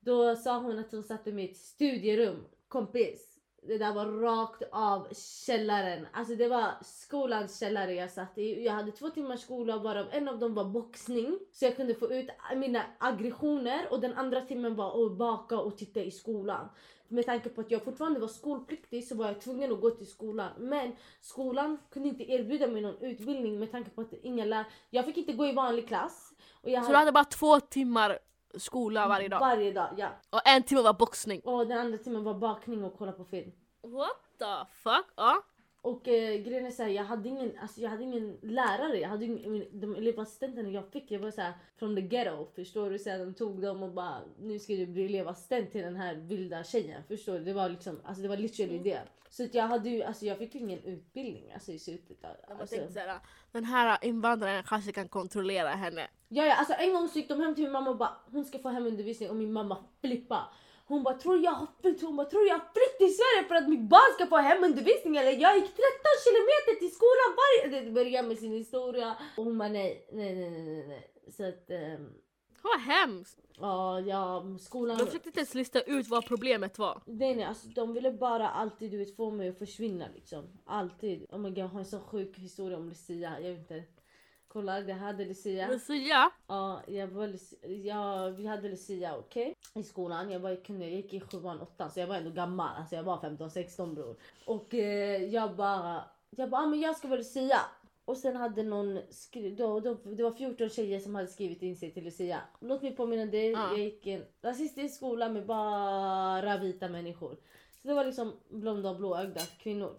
Då sa hon att hon satte mig i ett studierum, kompis. Det där var rakt av källaren. Alltså det var skolans källare jag satt i. Jag hade två timmars skola varav en av dem var boxning. Så jag kunde få ut mina aggressioner och den andra timmen var att baka och titta i skolan. Med tanke på att jag fortfarande var skolpliktig så var jag tvungen att gå till skolan. Men skolan kunde inte erbjuda mig någon utbildning med tanke på att inga lär... Jag fick inte gå i vanlig klass. Och jag Så du hade bara två timmar skola varje dag? Varje dag, ja. Och en timme var boxning? Och den andra timmen var bakning och kolla på film. What the fuck? Ja. Och eh, grejen är såhär, jag hade ingen, alltså, jag hade ingen lärare. Jag hade ingen, de elevassistenterna jag fick, jag var såhär from the ghetto. Förstår du? Så här, de tog dem och bara nu ska du bli elevassistent till den här vilda tjejen. Förstår du? Det var liksom, alltså det var literally det. Så att jag hade ju, alltså jag fick ingen utbildning alltså, i slutet. av- Alltså. tänkte såhär, den här invandraren kanske kan kontrollera henne. Ja, ja, alltså en gång så gick de hem till min mamma och bara hon ska få hemundervisning och min mamma flippa. Hon bara tror jag har flytt, hon bara tror jag har flytt till Sverige för att mitt barn ska få hemundervisning eller jag gick 13 kilometer till skolan varje... Det började med sin historia och hon bara nej, nej, nej, nej, nej, nej. Så att ehm, Vad hemskt! ja, ja, skolan... De försökte inte ens lista ut vad problemet var. Nej, nej, alltså de ville bara alltid du vet, få mig att försvinna liksom. Alltid. Oh my god, jag har en så sjuk historia om Lucia. Jag vet inte. Kolla, jag hade Lucia. Lucia? Ja, jag var, Lucia- ja, vi hade Lucia okej i skolan. Jag, var, kunde, jag gick i sjuan, åttan så jag var ändå gammal. Alltså jag var 15-16 bror. Och eh, jag bara, jag bara, ah, men jag ska vara Lucia. Och sen hade någon skrivit, då, då, det var 14 tjejer som hade skrivit in sig till Lucia. Låt mig påminna dig, Ja. jag gick i en rasistisk skola med bara vita människor. Så det var liksom blonda och blåögda kvinnor.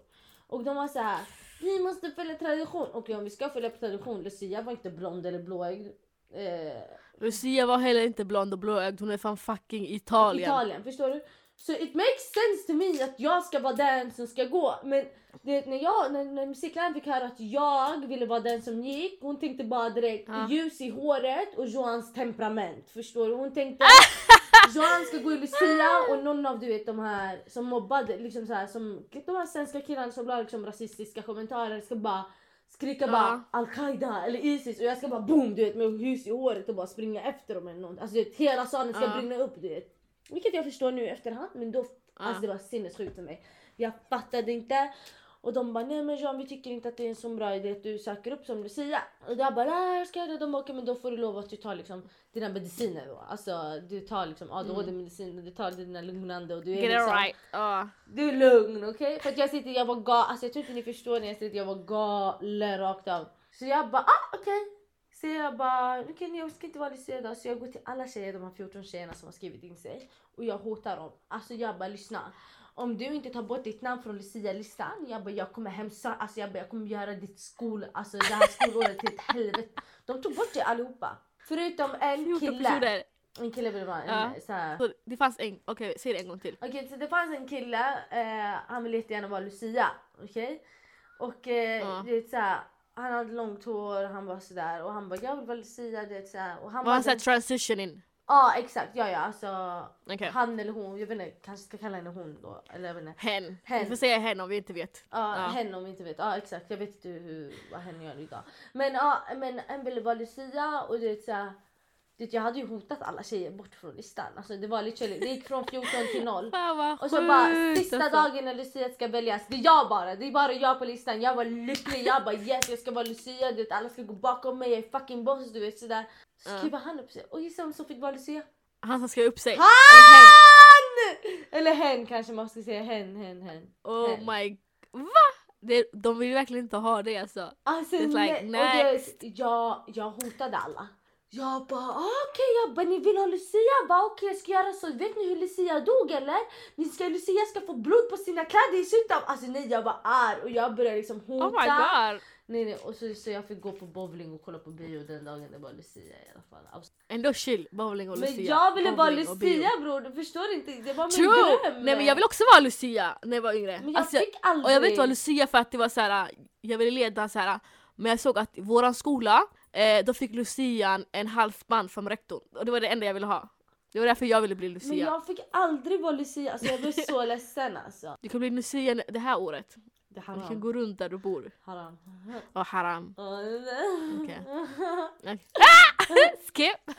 Och de var så här. Vi måste följa tradition. Och om vi ska följa tradition, Lucia var inte blond eller blåögd. Eh, Lucia var heller inte blond och blåögd, hon är från fucking Italien. Italien, förstår du? Så it makes sense to me att jag ska vara den som ska gå. Men det, när, jag, när, när musikläraren fick höra att jag ville vara den som gick, hon tänkte bara direkt Ja. ljus i håret och Joans temperament. Förstår du? Hon tänkte Johan ska gå i Lucia och någon av du vet de här som mobbade, liksom så här, som, de här svenska killarna som la liksom rasistiska kommentarer ska bara skrika Ja. bara Al-Qaida eller Isis och jag ska bara boom du vet med hus i håret och bara springa efter dem eller något. Alltså du vet, hela salen ska Ja. brinna upp du vet. Vilket jag förstår nu i efterhand men då, alltså det var sinnessjukt för mig. Jag fattade inte. Och de bara nej men Jean vi tycker inte att det är en så bra idé att du söker upp som Lucia. Och jag bara nej jag ska göra det. De bara okej men då får du lov att du tar liksom dina mediciner då. Alltså du tar liksom ADHD mediciner, du tar dina lugnande och du är Get liksom right. Ja. du är lugn okej? För att jag sitter, jag var galen, alltså jag tror inte ni förstår när jag sitter, jag var galen rakt av. Så jag bara ah okej. Så jag bara okej jag ska inte vara Lucia idag så jag går till alla tjejer, de här 14 tjejerna som har skrivit in sig och jag hotar dem. Alltså jag bara lyssna. Om du inte tar bort ditt namn från Lucia-listan, jag bara jag kommer hemsa, alltså jag bara jag kommer göra ditt skol, alltså det här skolåret till ett helvete. De tog bort det allihopa. Förutom en 14 kille. En kille ville vara en Ja. så här. Så det fanns en, okej säg det en gång till. Okej, så det fanns en kille, eh, han ville jättegärna vara Lucia. Okej? Och eh, Ja. det är så här, han hade långt hår, han var sådär och han bara jag vill vara Lucia. Det så här, och han Var han såhär transition in? Ja exakt, ja ja alltså Okej. han eller hon, jag vet inte, kanske ska kalla henne hon då. Eller jag vet inte. Hen. Hen. Vi får säga hen om vi inte vet. Ja, Ja. hen om vi inte vet. Ja exakt, jag vet inte hur, vad hen gör idag. Men ja, men en ville vara Lucia och det är så här, det, jag hade ju hotat alla tjejer bort från listan. Alltså det var literally, det gick från 14 till 0. Fan vad Och så bara sista alltså. dagen när Lucia ska väljas, det är jag bara, det är bara jag på listan. Jag var lycklig, jag bara yes jag ska vara Lucia, du vet, alla ska gå bakom mig, jag är fucking boss du vet sådär. Så Ja. han upp sig och gissa vem som fick vara Lucia? Han som skrev upp sig. Han! Eller hen kanske man ska säga, hen, hen, hen. Oh hen. my... Va? Det, de vill verkligen inte ha det alltså. Alltså It's like, och det, jag, jag hotade alla. Jag bara ah, okej, jag bara ni vill ha Lucia? Va okej jag ska göra så. Vet ni hur Lucia dog eller? Ni ska, Lucia ska få blod på sina kläder i slutet av... Alltså nej jag var arg och jag började liksom hota. Oh my god. Nej nej och så, så jag fick gå på bowling och kolla på bio den dagen det var Lucia i alla fall. Ändå chill, bowling och Men Lucia. jag ville vara. Lucia bror, du förstår inte. Det var min True! dröm. Nej men jag vill också vara Lucia när jag var yngre. Men jag Alltså, fick aldrig. och jag vill inte vara Lucia för att det var så här. jag ville leda så här. men jag såg att i våran skola, eh, då fick Lucian en halsband från rektorn. Och det var det enda jag ville ha. Det var därför jag ville bli Lucia. Men jag fick aldrig vara Lucia, alltså jag blev så ledsen alltså. Du kan bli Lucia det här året. Det är Du kan haram. gå runt där du bor. haram. Och haram. Okej. Okej. Ah! Skip!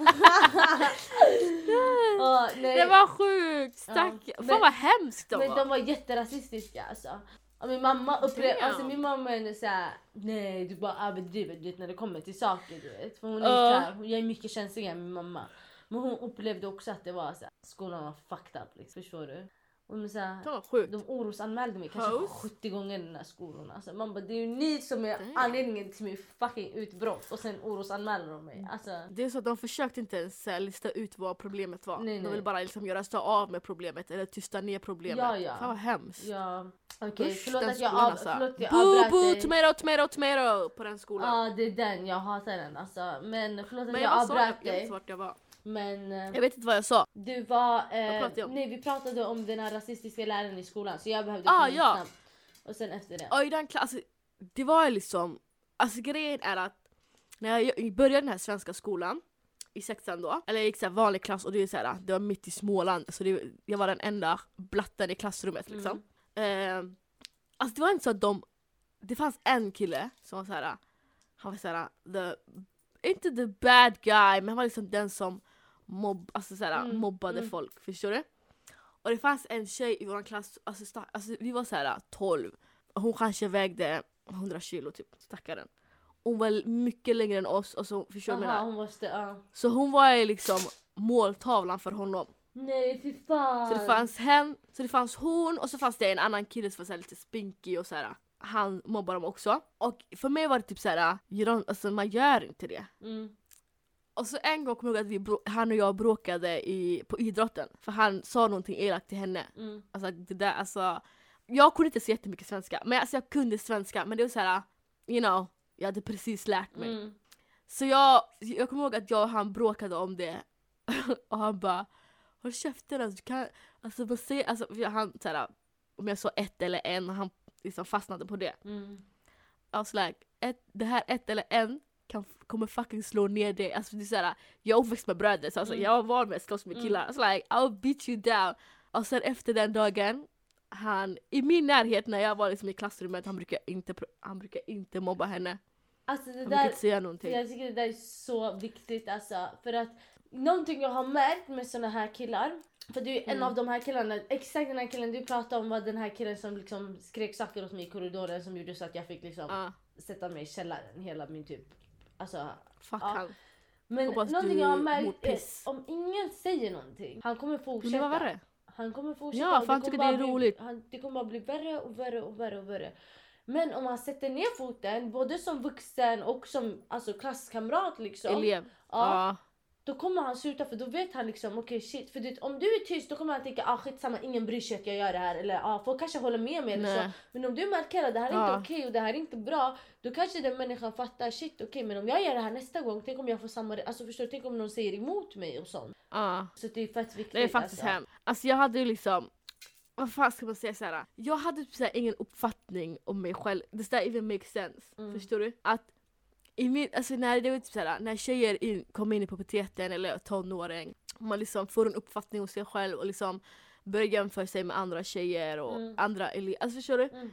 nej. Det var sjukt! Stack. Ja, Fan men- vad hemskt de Men var. de var jätterasistiska alltså. Och min mamma upplevde, alltså min mamma är såhär, nej du bara överdriver du vet när det kommer till saker du vet. För hon är Ja. såhär, hon är mycket känsligare än min mamma. Men hon upplevde också att det var såhär, skolan var fucked up liksom, förstår du? Och de, var sjukt. de orosanmälde mig kanske Host. 70 gånger i den här skolan. Alltså, man bara, det är ju ni som är Damn. anledningen till min fucking utbrott och sen orosanmäler de mig. Alltså, Det är så att de försökte inte ens lista ut vad problemet var. Nej, De nej. vill bara liksom göra sig av med problemet eller tysta ner problemet. Ja, ja. Fan vad hemskt. ja, okej Usch, förlåt den att jag, av, alltså. förlåt jag Boo, avbröt boo, dig. tomato, tomato, tomato på den skolan. Ja det är den, jag hatar den alltså. Men förlåt att Men jag jag, avbröt jag vet dig. inte vart jag var. Men eh, Jag vet inte vad jag sa. du var... Eh, pratade jag om? nej vi pratade om den här rasistiska läraren i skolan så jag behövde Ah, ja. snabbt. Och sen efter det. Och i den klassen, det var liksom, alltså grejen är att när jag började den här svenska skolan i sexan då, eller jag gick så här vanlig klass och det, är så här, det var mitt i Småland så det, jag var den enda blatten i klassrummet liksom. Eh, alltså det var inte så att de, det fanns en kille som var så här, han var så här, the, inte the bad guy men han var liksom den som mobb, alltså så här, Mm, mobbade mm. folk, förstår du? Och det fanns en tjej i vår klass, alltså, sta- alltså vi var så här 12 och hon kanske vägde 100 kilo typ, stackaren. Hon var mycket längre än oss, och så, förstår du Aha, hon måste... ja. Så hon var liksom måltavlan för honom. Nej fy fan. Så det fanns hen, så det fanns hon och så fanns det en annan kille som var lite spinkig och så här. Han mobbade dem också. Och för mig var det typ så här, you don't, alltså man gör inte det. Mm. Och så en gång kommer jag ihåg att vi, han och jag bråkade i, på idrotten. För han sa någonting elakt till henne. Mm. Alltså det där, alltså. Jag kunde inte så jättemycket svenska, men alltså jag kunde svenska. Men det var så här, you know, jag hade precis lärt mig. Mm. Så jag, jag kommer ihåg att jag och han bråkade om det. och han bara håll käften alltså, du kan, alltså, man ser, alltså han såhär, om jag sa ett eller en, han liksom fastnade på det. Mm. I was like, ett, det här ett eller en kan, kommer fucking slå ner dig. Alltså det är såhär, jag är uppväxt med bröder så alltså, Mm. jag var van med att slåss med Mm. killar. I was like, I'll beat you down. Och sen efter den dagen, han, i min närhet när jag var liksom i klassrummet, han brukar inte, han brukar inte mobba henne. Alltså det där, inte säga någonting. jag tycker det där är så viktigt alltså. För att någonting jag har märkt med såna här killar. För du är en Mm. av de här killarna, exakt den här killen du pratade om var den här killen som liksom skrek saker åt mig i korridoren som gjorde så att jag fick liksom Ja, sätta mig i källaren hela min typ. Alltså, fuck Ja. han. men Hoppas någonting jag har märkt är om ingen säger någonting, han kommer fortsätta. det vara värre? Han kommer fortsätta. Ja, för han tycker det är bli- roligt. Han, det kommer bara bli värre och värre och värre och värre. Men om han sätter ner foten, både som vuxen och som alltså, klasskamrat liksom. Elev. Ja, Ja. Då kommer han sluta för då vet han liksom okej shit. För du, om du är tyst då kommer han tänka ah skitsamma ingen bryr sig att jag gör det här. Eller ah folk kanske håller med mig eller så. Men om du markerar det här är Ja. inte okej och det här är inte bra. Då kanske den människan fattar shit okej men om jag gör det här nästa gång tänk om jag får samma, alltså förstår du? Tänk om någon säger emot mig och sånt. Ja. Så det är fett viktigt. Det är faktiskt alltså. hemskt. Alltså jag hade ju liksom, vad fan ska man säga såhär? Jag hade typ såhär ingen uppfattning om mig själv. Does that even make sense? Mm. Förstår du? Att i min, alltså när det var typ såhär, när tjejer in, kommer in i puberteten eller tonåring, man liksom får en uppfattning om sig själv och liksom börjar jämföra sig med andra tjejer och Mm. andra elever. Alltså förstår du? Mm.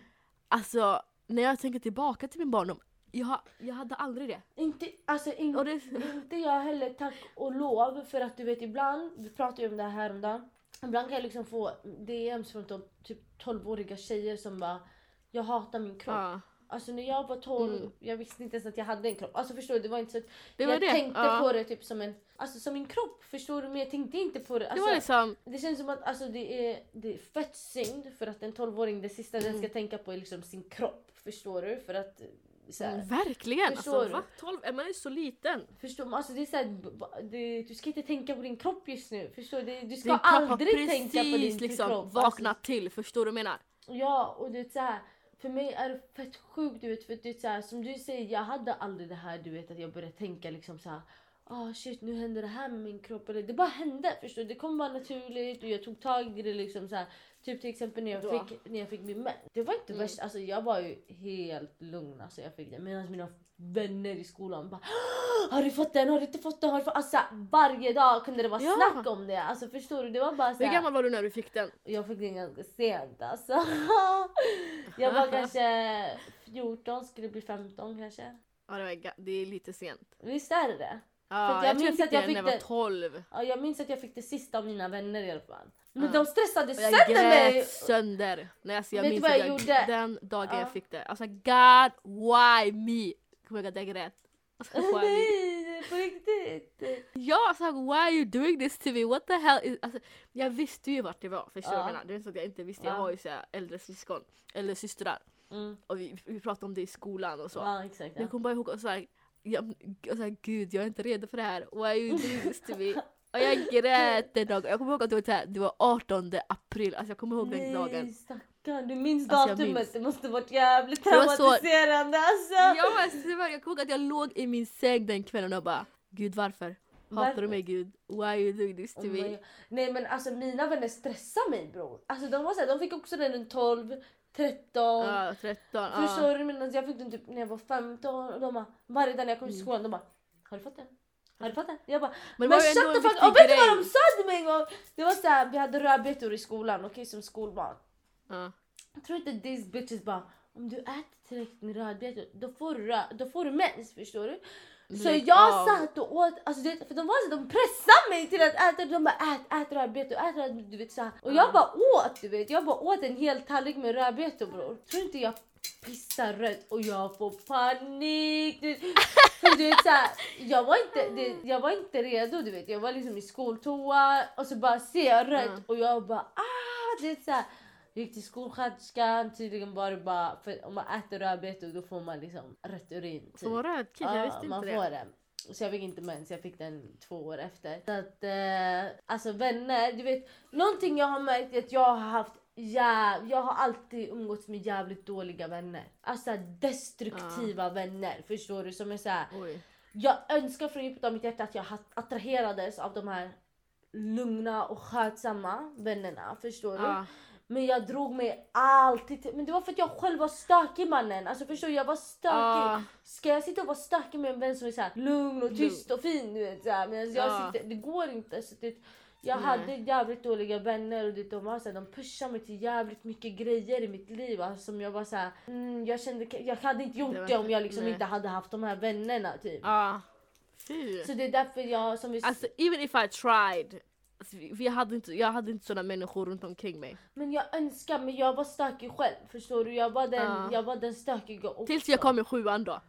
Alltså när jag tänker tillbaka till min barndom, jag, jag hade aldrig det. Inte, alltså in, det inte jag heller tack och lov för att du vet ibland, vi pratade ju om det här häromdagen. Ibland kan jag liksom få DMs från typ 12-åriga tjejer som bara jag hatar min kropp. ja. Alltså när jag var 12, Mm. jag visste inte ens att jag hade en kropp. Alltså förstår du, det var inte så att Det jag det. tänkte ja. på det typ som en, alltså som en kropp. Förstår du? Men jag tänkte inte på det. Det Alltså, var liksom, det känns som att alltså, det, är, det är fett synd för att en 12-åring det sista den Mm. ska tänka på är liksom sin kropp. Förstår du? För att mm, verkligen! Förstår Alltså, du? va? 12, är man är så liten. Förstår, alltså det är så här, det, du ska inte tänka på din kropp just nu. Förstår du? Det- Du ska aldrig tänka på din liksom kropp. vaknat till, förstår du vad jag menar? Alltså, ja, och det är så här, för mig är det fett sjukt du vet. För det är så här, som du säger, jag hade aldrig det här du vet att jag började tänka liksom så här. Ah shit nu händer det här med min kropp. Eller, det bara hände. Förstår du? Det kom bara naturligt och jag tog tag i det liksom så här. Typ till exempel när jag Då. fick, när jag fick min mens. Det var inte Mm. värst. Alltså jag var ju helt lugn. Alltså jag fick det. Medan mina vänner i skolan bara Har du fått den? Har du inte fått den? Har du fått? Alltså varje dag kunde det vara Ja. snack om det. Alltså förstår du? Det var bara så Hur gammal var du när du fick den? Jag fick den ganska sent alltså. jag var kanske 14, skulle bli 15 kanske. Ja, det, var, det är lite sent. Visst är det det? Ja, jag jag, jag minns fick att jag den fick när jag var det- 12. Ja, jag minns att jag fick det sista av mina vänner i alla fall. Men Ja. de stressade Och jag sönder mig! grät sönder. Nej, alltså, jag Vet minns att jag jag, gjorde? den dagen Ja. jag fick det. Alltså God, why me? Kommer jag ihåg att jag grät. Nej, på riktigt! Ja, alltså why are you doing this to me? What the hell? Is... Alltså, jag visste ju vart det var, förstår du Ja. jag menar? Det är inte så att jag inte visste, jag Ja. har ju så här äldre syskon, eller systrar. Mm. Och vi, vi pratade om det i skolan och så. Ja exakt. Ja. Jag kommer bara ihåg och så här, jag, och så här, gud jag är inte redo för det här. Why are you doing this to me? Och jag grät den dagen. Jag kommer ihåg att det var, här, det var 18 april, alltså jag kommer ihåg den dagen. Nej du minns Alltså, jag datumet. minns. Det måste varit jävligt traumatiserande alltså. Ja, alltså, var, jag kommer ihåg att jag låg i min säng den kvällen och bara Gud varför? Hatar du mig Gud? Why are you doing this to Oh me? Nej men alltså mina vänner stressar mig bror. Alltså de var så här, de fick också den runt 12, 13. Ja, 13. Förstår Ja. du? Men jag fick den typ när jag var 15 och de bara, varje dag när jag kom till Mm. skolan de bara Har du fått den? Har du fått den? Jag bara Men Men, shut the fuck Och vet du vad de sa till mig en gång? Det var så här, vi hade rödbetor i skolan, okej som skolmat. Ja. Jag tror inte these bitches bara om du äter tillräckligt med rödbetor då får du, då får du mens förstår du? Så Lägg jag av. satt och åt, alltså du vet, för de var så de pressade mig till att äta, de bara ät, ät rödbetor, ät rödbetor, du vet så här. Och jag Ja. bara åt du vet, jag bara åt en hel tallrik med rödbetor bror. Tror inte jag pissar rött och jag får panik. Du vet. För du vet så här, jag var inte, det, jag var inte redo du vet, jag var liksom i skoltoa och så bara ser jag rött och jag bara ah, det är så här. Gick till skolsköterskan, tydligen var det bara för om man äter rödbetor då får man liksom rött urin. Får man röd? Jag visste man inte får det. det. Så jag fick inte mens, jag fick den två år efter. Så att, eh, alltså vänner, du vet, någonting jag har märkt är att jag har haft Ja, jag har alltid umgåtts med jävligt dåliga vänner. Alltså destruktiva vänner. Förstår du? Som är såhär, jag önskar från djupet av mitt hjärta att jag attraherades av de här lugna och skötsamma vännerna. Förstår du? Men jag drog mig alltid till, Men det var för att jag själv var stökig mannen. Alltså förstår du? Jag var stökig. Ja. Ska jag sitta och vara stökig med en vän som är så här lugn och tyst och fin du vet såhär. Medan jag Ja. sitter, det går inte. Så det, jag Nej. hade jävligt dåliga vänner och det, de, var så här, de pushade mig till jävligt mycket grejer i mitt liv. Alltså, som jag var så här, mm, jag kände jag hade inte gjort Det det, om jag liksom nej. inte hade haft de här vännerna typ. Ja. Fy. Så det är därför jag som vi Alltså even if I tried. Alltså, vi, hade inte, jag hade inte såna människor runt omkring mig. Men jag önskar, men jag var stökig själv. Förstår du? Jag var den, Ja. jag var den stökiga också. Tills jag kom i sjuan då.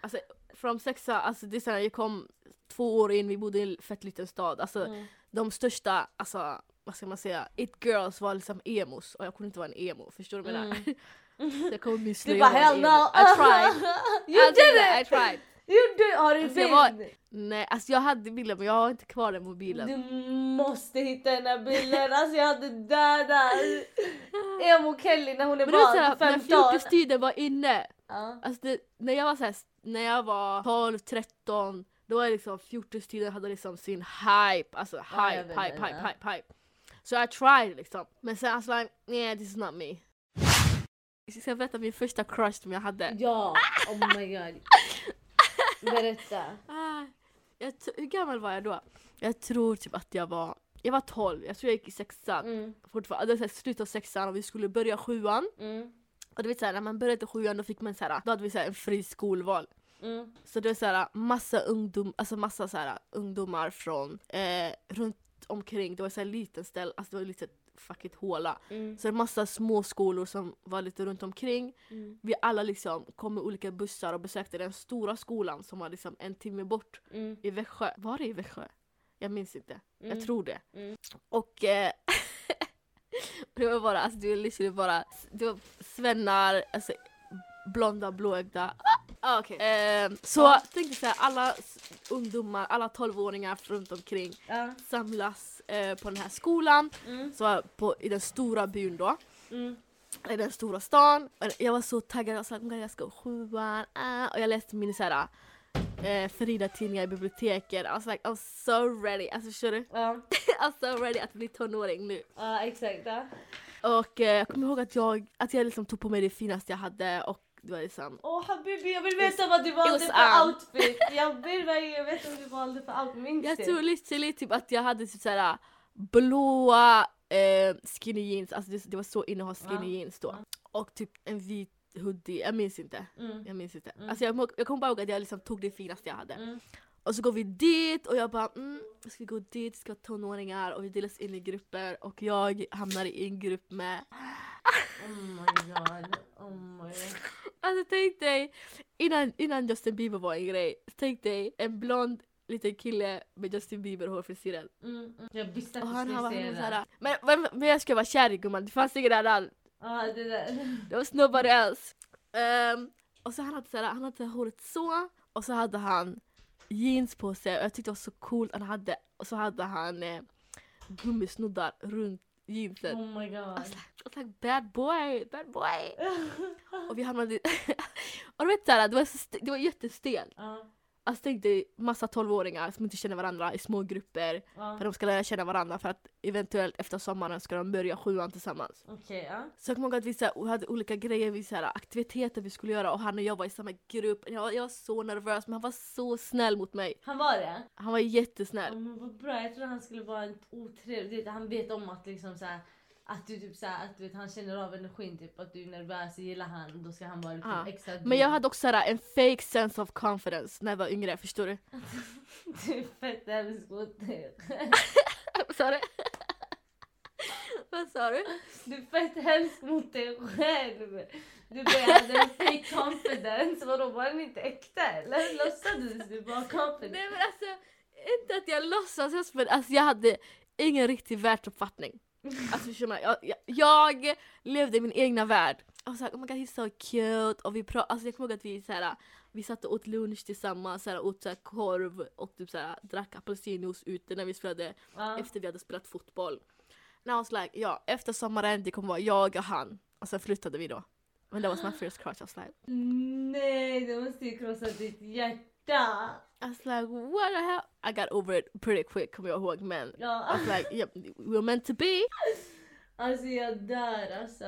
Alltså från sexa, alltså det är såhär, jag kom två år in, vi bodde i en fett liten stad. Alltså Mm. de största, alltså vad ska man säga, it girls var liksom emos och jag kunde inte vara en emo, förstår du vad jag menar? Så jag kommer min Du bara hell no! I tried! you I did I it! tried! Did Har du Alltså, bild? Nej alltså jag hade bilden men jag har inte kvar den mobilen. Du måste hitta den här bilden, alltså jag hade dödat Emo Kelly när hon är Men vet såhär, bara när 15. fjortistiden var inne, Ja. alltså det, när jag var såhär, när jag var 12, 13, då var liksom fjortistiden hade liksom sin hype, alltså Ja, hype, vet, hype, ja. hype, hype, hype. Så I tried liksom. Men sen was like, yeah this is not me. Ska jag berätta min första crush som jag hade? ja, oh my god. Berätta. Ah, jag hur gammal var jag då? Jag tror typ att jag var, jag var 12, jag tror jag gick i sexan. Mm, Fortfarande, det var så här slutet av sexan och vi skulle börja sjuan. mm, Och du vet såhär, när man började sjuan då fick man såhär, då hade vi såhär en fri skolval. mm, Så det var såhär massa ungdom, alltså massa såhär ungdomar från eh, runt omkring, det var såhär liten ställe, alltså det var lite fuckigt håla. mm, Så det var massa små skolor som var lite runt omkring. mm, Vi alla liksom kom med olika bussar och besökte den stora skolan som var liksom en timme bort mm, i Växjö. Var det i Växjö? Jag minns inte. mm. Jag tror det. Mm. Och eh, det var bara, alltså det var literally bara, det var svennar, alltså blonda, blåögda. Ah, okej. Eh, så Ja. tänkte jag såhär, alla ungdomar, alla tolvåringar runt omkring Ja. samlas eh, på den här skolan, Mm, så på, i den stora byn då. mm, I den stora stan. Jag var så taggad, jag sa att jag ska gå sjuan. Ah. Och jag läste min såhär, eh, Frida-tidningar i biblioteket. I was like I'm so ready. Alltså förstår du? ja. I'm so ready att bli tonåring nu. Ja, exakt. Och eh, jag kommer ihåg att jag, att jag liksom tog på mig det finaste jag hade och det var liksom Åh habibi, jag vill veta vad du valde för outfit. Jag vill verkligen veta vad du valde för outfit. Minns Jag tror literally typ att jag hade typ såhär blåa eh, skinny jeans, alltså det, det var så inne att ha skinny Ja. jeans då. Ja. Och typ en vit hoodie, jag minns inte. Mm. Jag minns inte. Mm. Alltså jag, jag kommer bara ihåg att jag liksom tog det finaste jag hade. Mm. Och så går vi dit och jag bara mm, ska vi gå dit, ska vara tonåringar och vi delas in i grupper och jag hamnar i en grupp med Oh my god. Oh my god. Alltså tänk dig, innan, innan Justin Bieber var en grej, tänk dig en blond liten kille med Justin Bieber hårfrisyren. Mm. mm. Jag visste att Och du skulle var- säga var det. såhär, men, men, men jag ska vara kär i gumman, det fanns ingen annan. Ja, det där. Det was nobody else. Ehm, och så han hade, såhär, han hade såhär håret så, och så hade han jeans på sig och jag tyckte det var så coolt. Han hade, och så hade han eh, gummisnoddar runt jeansen. Oh my god. I was like, I was like bad boy, bad boy. Och vi hamnade och du vet såhär, det var, så st- det var jättestelt. Ja, Alltså tänk dig massa tolvåringar som inte känner varandra i små grupper. ja. För de ska lära känna varandra för att eventuellt efter sommaren ska de börja sjuan tillsammans. Okej, ja. Så jag kommer ihåg att vi så hade olika grejer, vi, så aktiviteter vi skulle göra och han och jag var i samma grupp. Jag, jag var så nervös men han var så snäll mot mig. Han var det? Han var Ja, jättesnäll. men vad bra, jag trodde han skulle vara en otrevlig, han vet om att liksom så här, att du typ så här, att du vet, han känner av energin typ att du är nervös, gillar han, då ska han vara liksom Ja. extra Men jag hade också så här, en fake sense of confidence när jag var yngre, förstår du? Du är fett hemsk mot dig. Vad sa du? Vad sa du? Du är fett hemsk mot dig själv. Du bara hade en fake confidence, vadå var den inte äkta eller? Låtsades du vara confident? Nej men alltså, inte att jag låtsas men alltså jag hade ingen riktig världsuppfattning. Alltså förstår man, jag, jag, jag levde i min egna värld. Jag var såhär oh my god he's so cute och vi pratade, alltså jag kommer ihåg att vi såhär, vi satt och åt lunch tillsammans, såhär, åt såhär, korv och typ såhär, drack apelsinjuice ute när vi spelade, Ja. efter vi hade spelat fotboll. Now I was like, ja efter sommaren det kommer vara jag och han och sen flyttade vi då. Men det was my first crush, I was like Nej, det måste ju krossa ditt hjärta. I was like what the hell? I got over it pretty quick kommer jag ihåg men I Ja. was like yep, we were meant to be. Alltså jag dör alltså.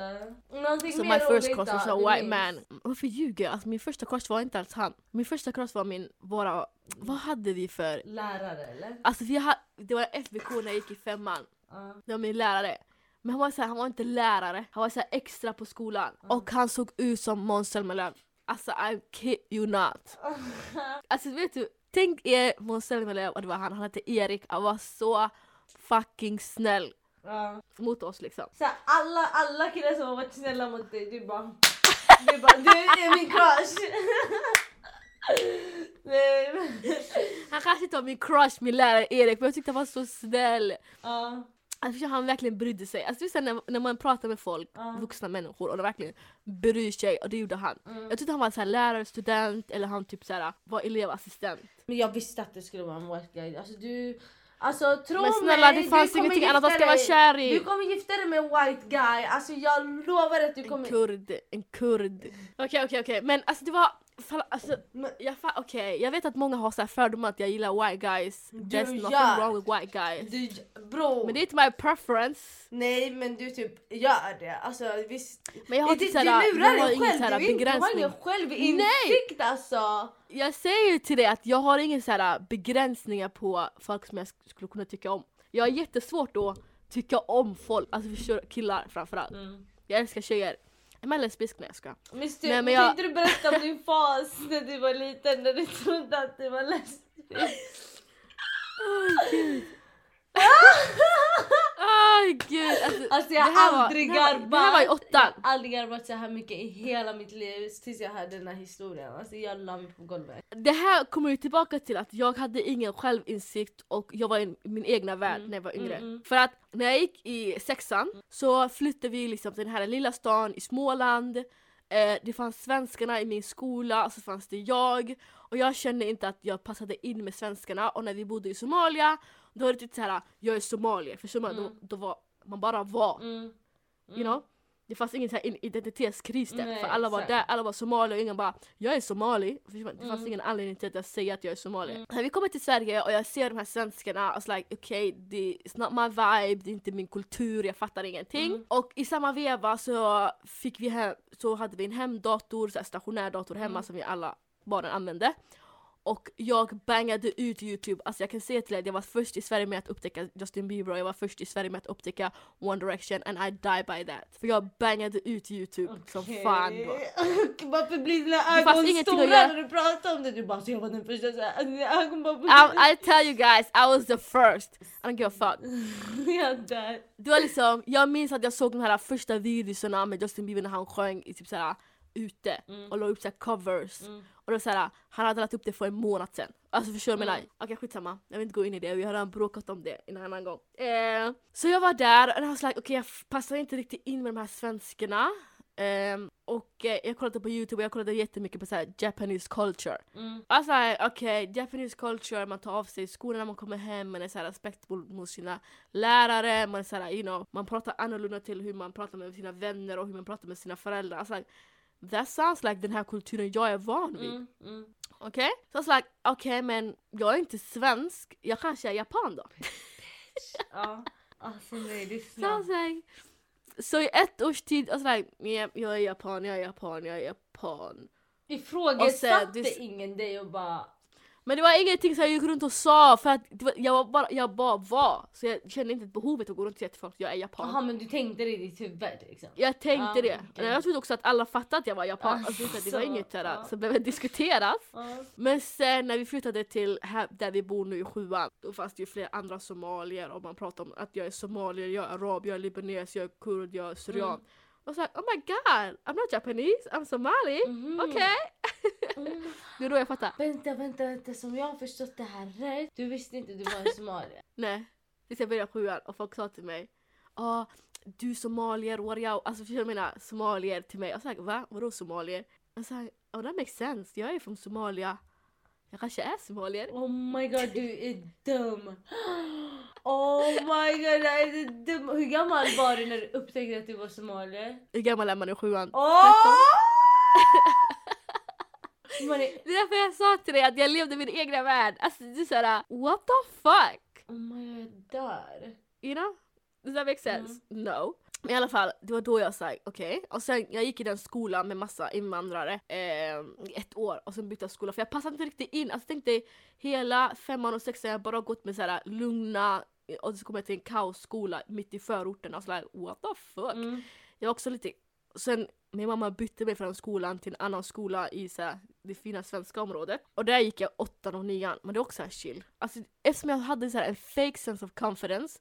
Någonting So mer my first då, was a white man. Varför ljuger jag? Alltså min första crush var inte alls han. Min första crush var min, våra, vad hade vi för? Lärare eller? Alltså vi hade, det var FBK när jag gick i femman. Ja. Det var min lärare. Men han var, så här, han var inte lärare, han var så extra på skolan. Och han såg ut som Måns Zelmerlöw. Alltså I kid you not. Alltså vet du, tänk er Måns och det var han, han hette Erik, han var så fucking snäll Ja. mot oss liksom. Så här, alla, alla killar som har varit snälla mot dig, du bara... Du bara, du är min crush! Nej men... Han kanske inte var min crush, min lärare Erik, men jag tyckte han var så snäll. Ja. Alltså han verkligen brydde sig. Alltså, när, när man pratar med folk, Ja. vuxna människor och de verkligen bryr sig och det gjorde han. Mm. Jag tyckte han var så här lärare, student eller han typ så här, var elevassistent. Men jag visste att det skulle vara en white guy. Alltså du... Alltså tro Men snälla mig, det fanns du ingenting annat han ska vara kär Du i. kommer gifta dig med en white guy. Alltså jag lovar att du En kommer... kurd, en kurd. Okej okej okej men alltså det var, alltså, jag, okej, jag vet att många har så här fördomar att jag gillar white guys. Du There's nothing gör. wrong with white guys. Du, bro! Men det är inte my preference. Nej men du typ gör det. Alltså visst. Men jag har du, inte du såhär, lurar jag har dig själv. såhär Du, inte- du har begränsning. ingen självinsikt alltså. Jag säger ju till dig att jag har ingen så här begränsningar på folk som jag sk- skulle kunna tycka om. Jag har jättesvårt att tycka om folk, alltså du? killar framförallt. Jag älskar tjejer. Är man lesbisk? Nej jag skojar. Men, stu, Nej, men jag- inte du berätta om din fas när du var liten när du trodde att du var lesbisk? Åh gud! Alltså, Alltså jag har aldrig var- garvat. Det här var i åttan. Jag har aldrig garvat så här mycket i hela mitt liv tills jag hörde den här historien. Alltså jag la mig på golvet. Det här kommer ju tillbaka till att jag hade ingen självinsikt och jag var i min egna värld när jag var yngre. mm, mm. För att när jag gick i sexan så flyttade vi liksom till den här lilla stan i Småland. Eh, det fanns svenskarna i min skola och så fanns det jag. Och jag kände inte att jag passade in med svenskarna och när vi bodde i Somalia då var det typ såhär, jag är somalier. För Somalia, Mm. då, då var man bara var. Mm. You know? Det fanns ingen så här identitetskris där, Nej, för alla var exakt. där, alla var somalier och ingen bara “jag är somali”. Det fanns Mm. ingen anledning till att jag säger att jag är somalier. När vi kommer till Sverige och jag ser de här svenskarna, och så like okej, okay, it's not my vibe, det är inte min kultur, jag fattar ingenting. Mm. Och i samma veva så fick vi hem, så hade vi en hemdator, så här stationär dator hemma Mm. som vi alla barnen använde. Och jag bangade ut youtube, alltså jag kan säga till er att jag var först i Sverige med att upptäcka Justin Bieber och jag var först i Sverige med att upptäcka One Direction and I die by that. För jag bangade ut youtube som fan då. Varför blir dina ögon stora när du pratar om det? Du bara så jag var den första dina ögon bara... I, I tell you guys, I was the first. I don't give a fuck. jag dör. Det var liksom, jag minns att jag såg de här första videorna med Justin Bieber när han sjöng i typ såhär ute Mm. och la upp såhär covers. Mm. Och då såhär, han hade lagt upp det för en månad sen. Alltså förstår du jag Mm. menar? Okej skitsamma, jag vill inte gå in i det, vi har redan bråkat om det en annan gång. Eh, så jag var där och jag var like, okej jag f- passar inte riktigt in med de här svenskarna. Ehm, och eh, jag kollade på youtube och jag kollade jättemycket på såhär Japanese culture. Mm. Alltså okej, Japanese culture, man tar av sig skorna när man kommer hem, man är så här respektfull mot sina lärare, man är så här, you know, man pratar annorlunda till hur man pratar med sina vänner och hur man pratar med sina föräldrar. Alltså, that sounds like den här kulturen jag är van vid. Mm. Mm. Okej? Så jag var like, okej men jag är inte svensk, jag kanske är japan då. Ja. Alltså nej, är Så, like, så i ett års tid, var like, yeah, jag är japan, jag är japan, jag är japan. Ifrågasatte sen, ingen dig och bara... Men det var ingenting som jag gick runt och sa för att var, jag, var bara, jag bara var. Så jag kände inte behovet att gå runt och säga till folk att jag är japan. Jaha men du tänkte det i ditt huvud liksom? Jag tänkte Ja, det. okej. Jag trodde också att alla fattade att jag var japan. Ah, Alltså, det, var inget där, ja. som behövde diskuteras. Ja. Men sen när vi flyttade till här, där vi bor nu i sjuan, då fanns det ju flera andra somalier och man pratade om att jag är somalier, jag är arab, jag är libanes, jag är kurd, jag är syrian. Mm. Och så like, oh my god, I'm not Japanese, I'm somali. Mhm. Okej. Mm. Det är då jag fattar. Vänta, vänta, vänta. Som jag har förstått det här rätt. Du visste inte du var en somalier? Nej, tills jag började sjuan och folk sa till mig ah, du somalier, what are you? Alltså förstår du vad jag menar? Somalier till mig. Jag sa va? Vadå somalier? Jag sa oh that makes sense, jag är från Somalia. Jag kanske är somalier. Oh my god, du är dum. Oh my god, det är det dum. Hur gammal var du när du upptäckte att du var somalier? Hur gammal är man i sjuan? Åh! Man är, Det är därför jag sa till dig att jag levde min egna värld. Alltså det är såhär, what the fuck? oh my god, jag dör. You know? Does that make sense? No. Men i alla fall, det var då jag sa okej. Och sen jag gick i den skolan med massa invandrare eh, i ett år och sen bytte jag skola för jag passade inte riktigt in. Alltså tänk dig hela femman och sexan jag bara gått med såhär lugna och så kom jag till en kaosskola mitt i förorten och så like, what the fuck? Mm. Jag var också lite, sen min mamma bytte mig från skolan till en annan skola i så här, det fina svenska området. Och där gick jag åttan och nian, men det var också här chill. Alltså, eftersom jag hade så här, en fake sense of confidence,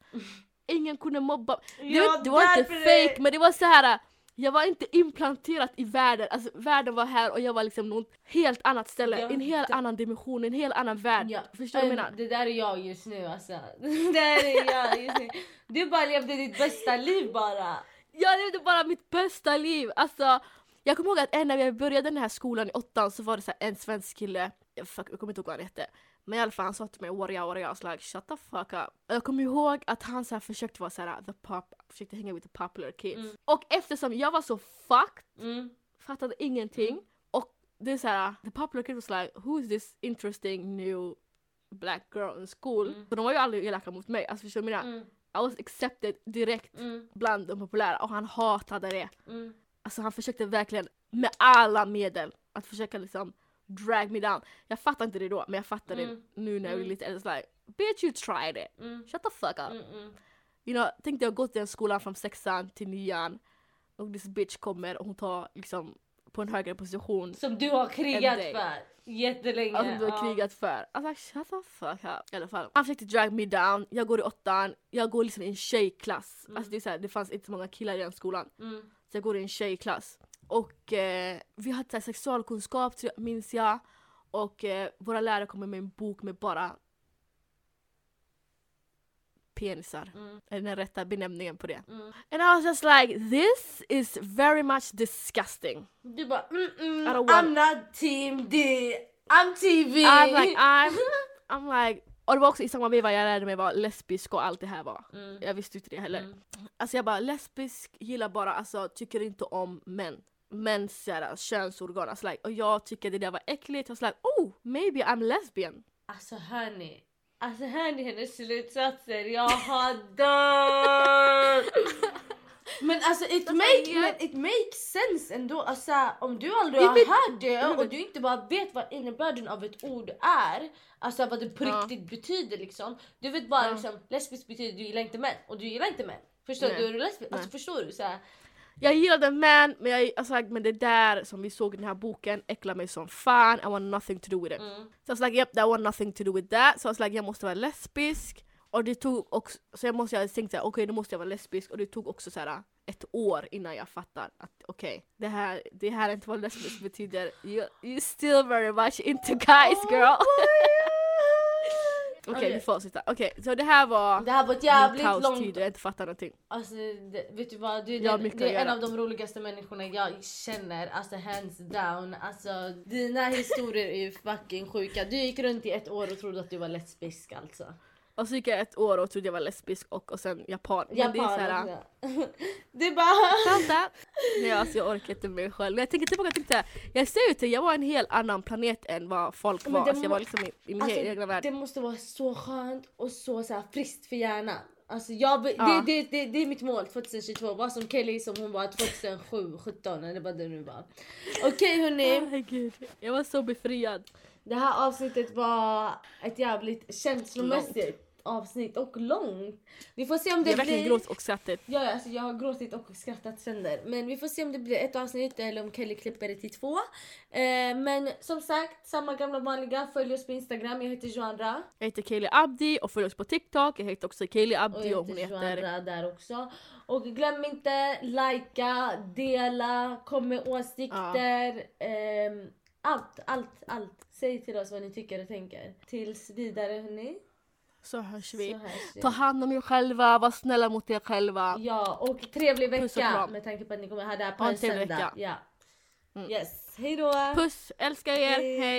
ingen kunde mobba. Det, Ja, var, det var inte fake men det var så här. Jag var inte implanterad i världen, alltså världen var här och jag var liksom något helt annat ställe, Ja, en helt det- annan dimension, en helt annan värld. Ja. Förstår du vad jag menar? Det där är jag just nu alltså. Det där är jag just nu. Du bara levde ditt bästa liv bara. Jag levde bara mitt bästa liv! Alltså, jag kommer ihåg att när jag började den här skolan i åttan så var det så en svensk kille, jag, fuck, jag kommer inte ihåg vad han hette, men i alla fall han sa till mig warja warja och like shut the fuck up. Jag kommer ihåg att han så här försökte vara så här the pop, försökte hänga med the popular kids. Mm. Och eftersom jag var så fucked, Mm. fattade ingenting och det är så här the popular kids was like who is this interesting new black girl in school? Mm. Så de var ju aldrig elaka mot mig, alltså förstår du vad jag? Mm. I was accepted direkt Mm. bland de populära och han hatade det. Mm. Alltså han försökte verkligen med alla medel att försöka liksom drag me down. Jag fattar inte det då men jag fattar Mm. det nu när jag är Mm. lite äldre. Like bitch you tried it. Mm. Shut the fuck up. Mm. You know, tänkte jag gått i den skolan från sexan till nian och this bitch kommer och hon tar liksom på en högre position Som du har krigat för jättelänge. Alltså du har Ja. krigat för. Alltså shut the fuck up. I alla fall. Han försökte drag me down, jag går i åttan, jag går liksom i en tjejklass. Mm. Alltså det, är så här, det fanns inte så många killar i den skolan. Mm. Så jag går i en tjejklass. Och eh, vi hade så här, sexualkunskap minns jag. Och eh, våra lärare kommer med en bok med bara penisar. Mm. Är den rätta benämningen på det? Mm. And I was just like this is very much disgusting. Du bara mm, mm, I'm not team D, I'm TV. I'm like I'm, I'm like och det var också i samma veva jag lärde mig vad lesbisk och allt det här var. Mm. Jag visste inte det heller. Mm. Alltså jag bara lesbisk gillar bara, alltså tycker inte om män. Såhär, könsorgan. Alltså, like, och jag tycker det där var äckligt. Jag var like, oh maybe I'm lesbian. Alltså hörni, alltså hör ni hennes slutsatser? Jag har dött! Men alltså it, make, ja. men it makes sense ändå. Alltså, om du aldrig har hört det Mm. och du inte bara vet vad innebörden av ett ord är, alltså vad det på Ja. riktigt betyder liksom. Du vet bara Ja. liksom lesbisk betyder du gillar inte män och du gillar inte män. Förstår Nej. du? Är du lesbisk? Alltså förstår du? Så här, Jag gillade män men, jag, alltså, like, men det där som vi såg i den här boken äcklar mig som fan. I want nothing to do with it. mm. Så jag var like, yep, that want nothing to do with that. Så jag var like, jag måste vara lesbisk. Och det tog också, så jag måste jag tänkte okej okay, då måste jag vara lesbisk och det tog också så här ett år innan jag fattar att okej, det, här, det här är inte vad lesbisk betyder. You, you still very much into guys girl. Okej Okej. vi får avsluta. Okej så det här var Det här var ett min jävligt kaostid långt jag inte fattar någonting. Alltså det, vet du vad, du den, mycket du är en av de roligaste människorna jag känner, alltså hands down. Alltså dina historier är ju fucking sjuka. Du gick runt i ett år och trodde att du var lesbisk alltså. Och så gick jag ett år och trodde jag var lesbisk och, och sen japan. Men det är Japan såhär, också. Det är bara... Vänta! Nej alltså jag orkar inte mig själv. Jag tänker tillbaka och tänkte, jag ser ut jag var en helt annan planet än vad folk Men var. det Alltså, jag var liksom i, i min Alltså, egna värld. det måste vara så skönt och så, så här, friskt för hjärnan. Alltså jag, det, Ja. det, det, det är mitt mål 2022, vara som Kelly som hon var 2007, 17 eller vad det nu var. Okej hörni. Herregud, jag var så befriad. Det här avsnittet var ett jävligt känslomässigt avsnitt och långt. Vi får se om det verkligen blir... gråt och skrattat. Ja, ja, alltså jag har gråtit och skrattat sönder. Men vi får se om det blir ett avsnitt eller om Kelly klipper det till två. Eh, men som sagt, samma gamla vanliga. Följ oss på Instagram. Jag heter Joandra. Jag heter Kaeli Abdi och följ oss på TikTok. Jag heter också Och Abdi jag och hon heter heter... Joandra där också. Och glöm inte likea, dela, kom med åsikter. ehm, allt, allt, allt. Säg till oss vad ni tycker och tänker. Tills vidare hörni. Så hörs Så vi. hörs vi. Ta hand om er själva, var snälla mot er själva. Ja, och trevlig vecka med tanke på att ni kommer ha det här på en en söndag. vecka. Ja. Mm. Yes, hejdå! Puss, älskar er, Hej. hej!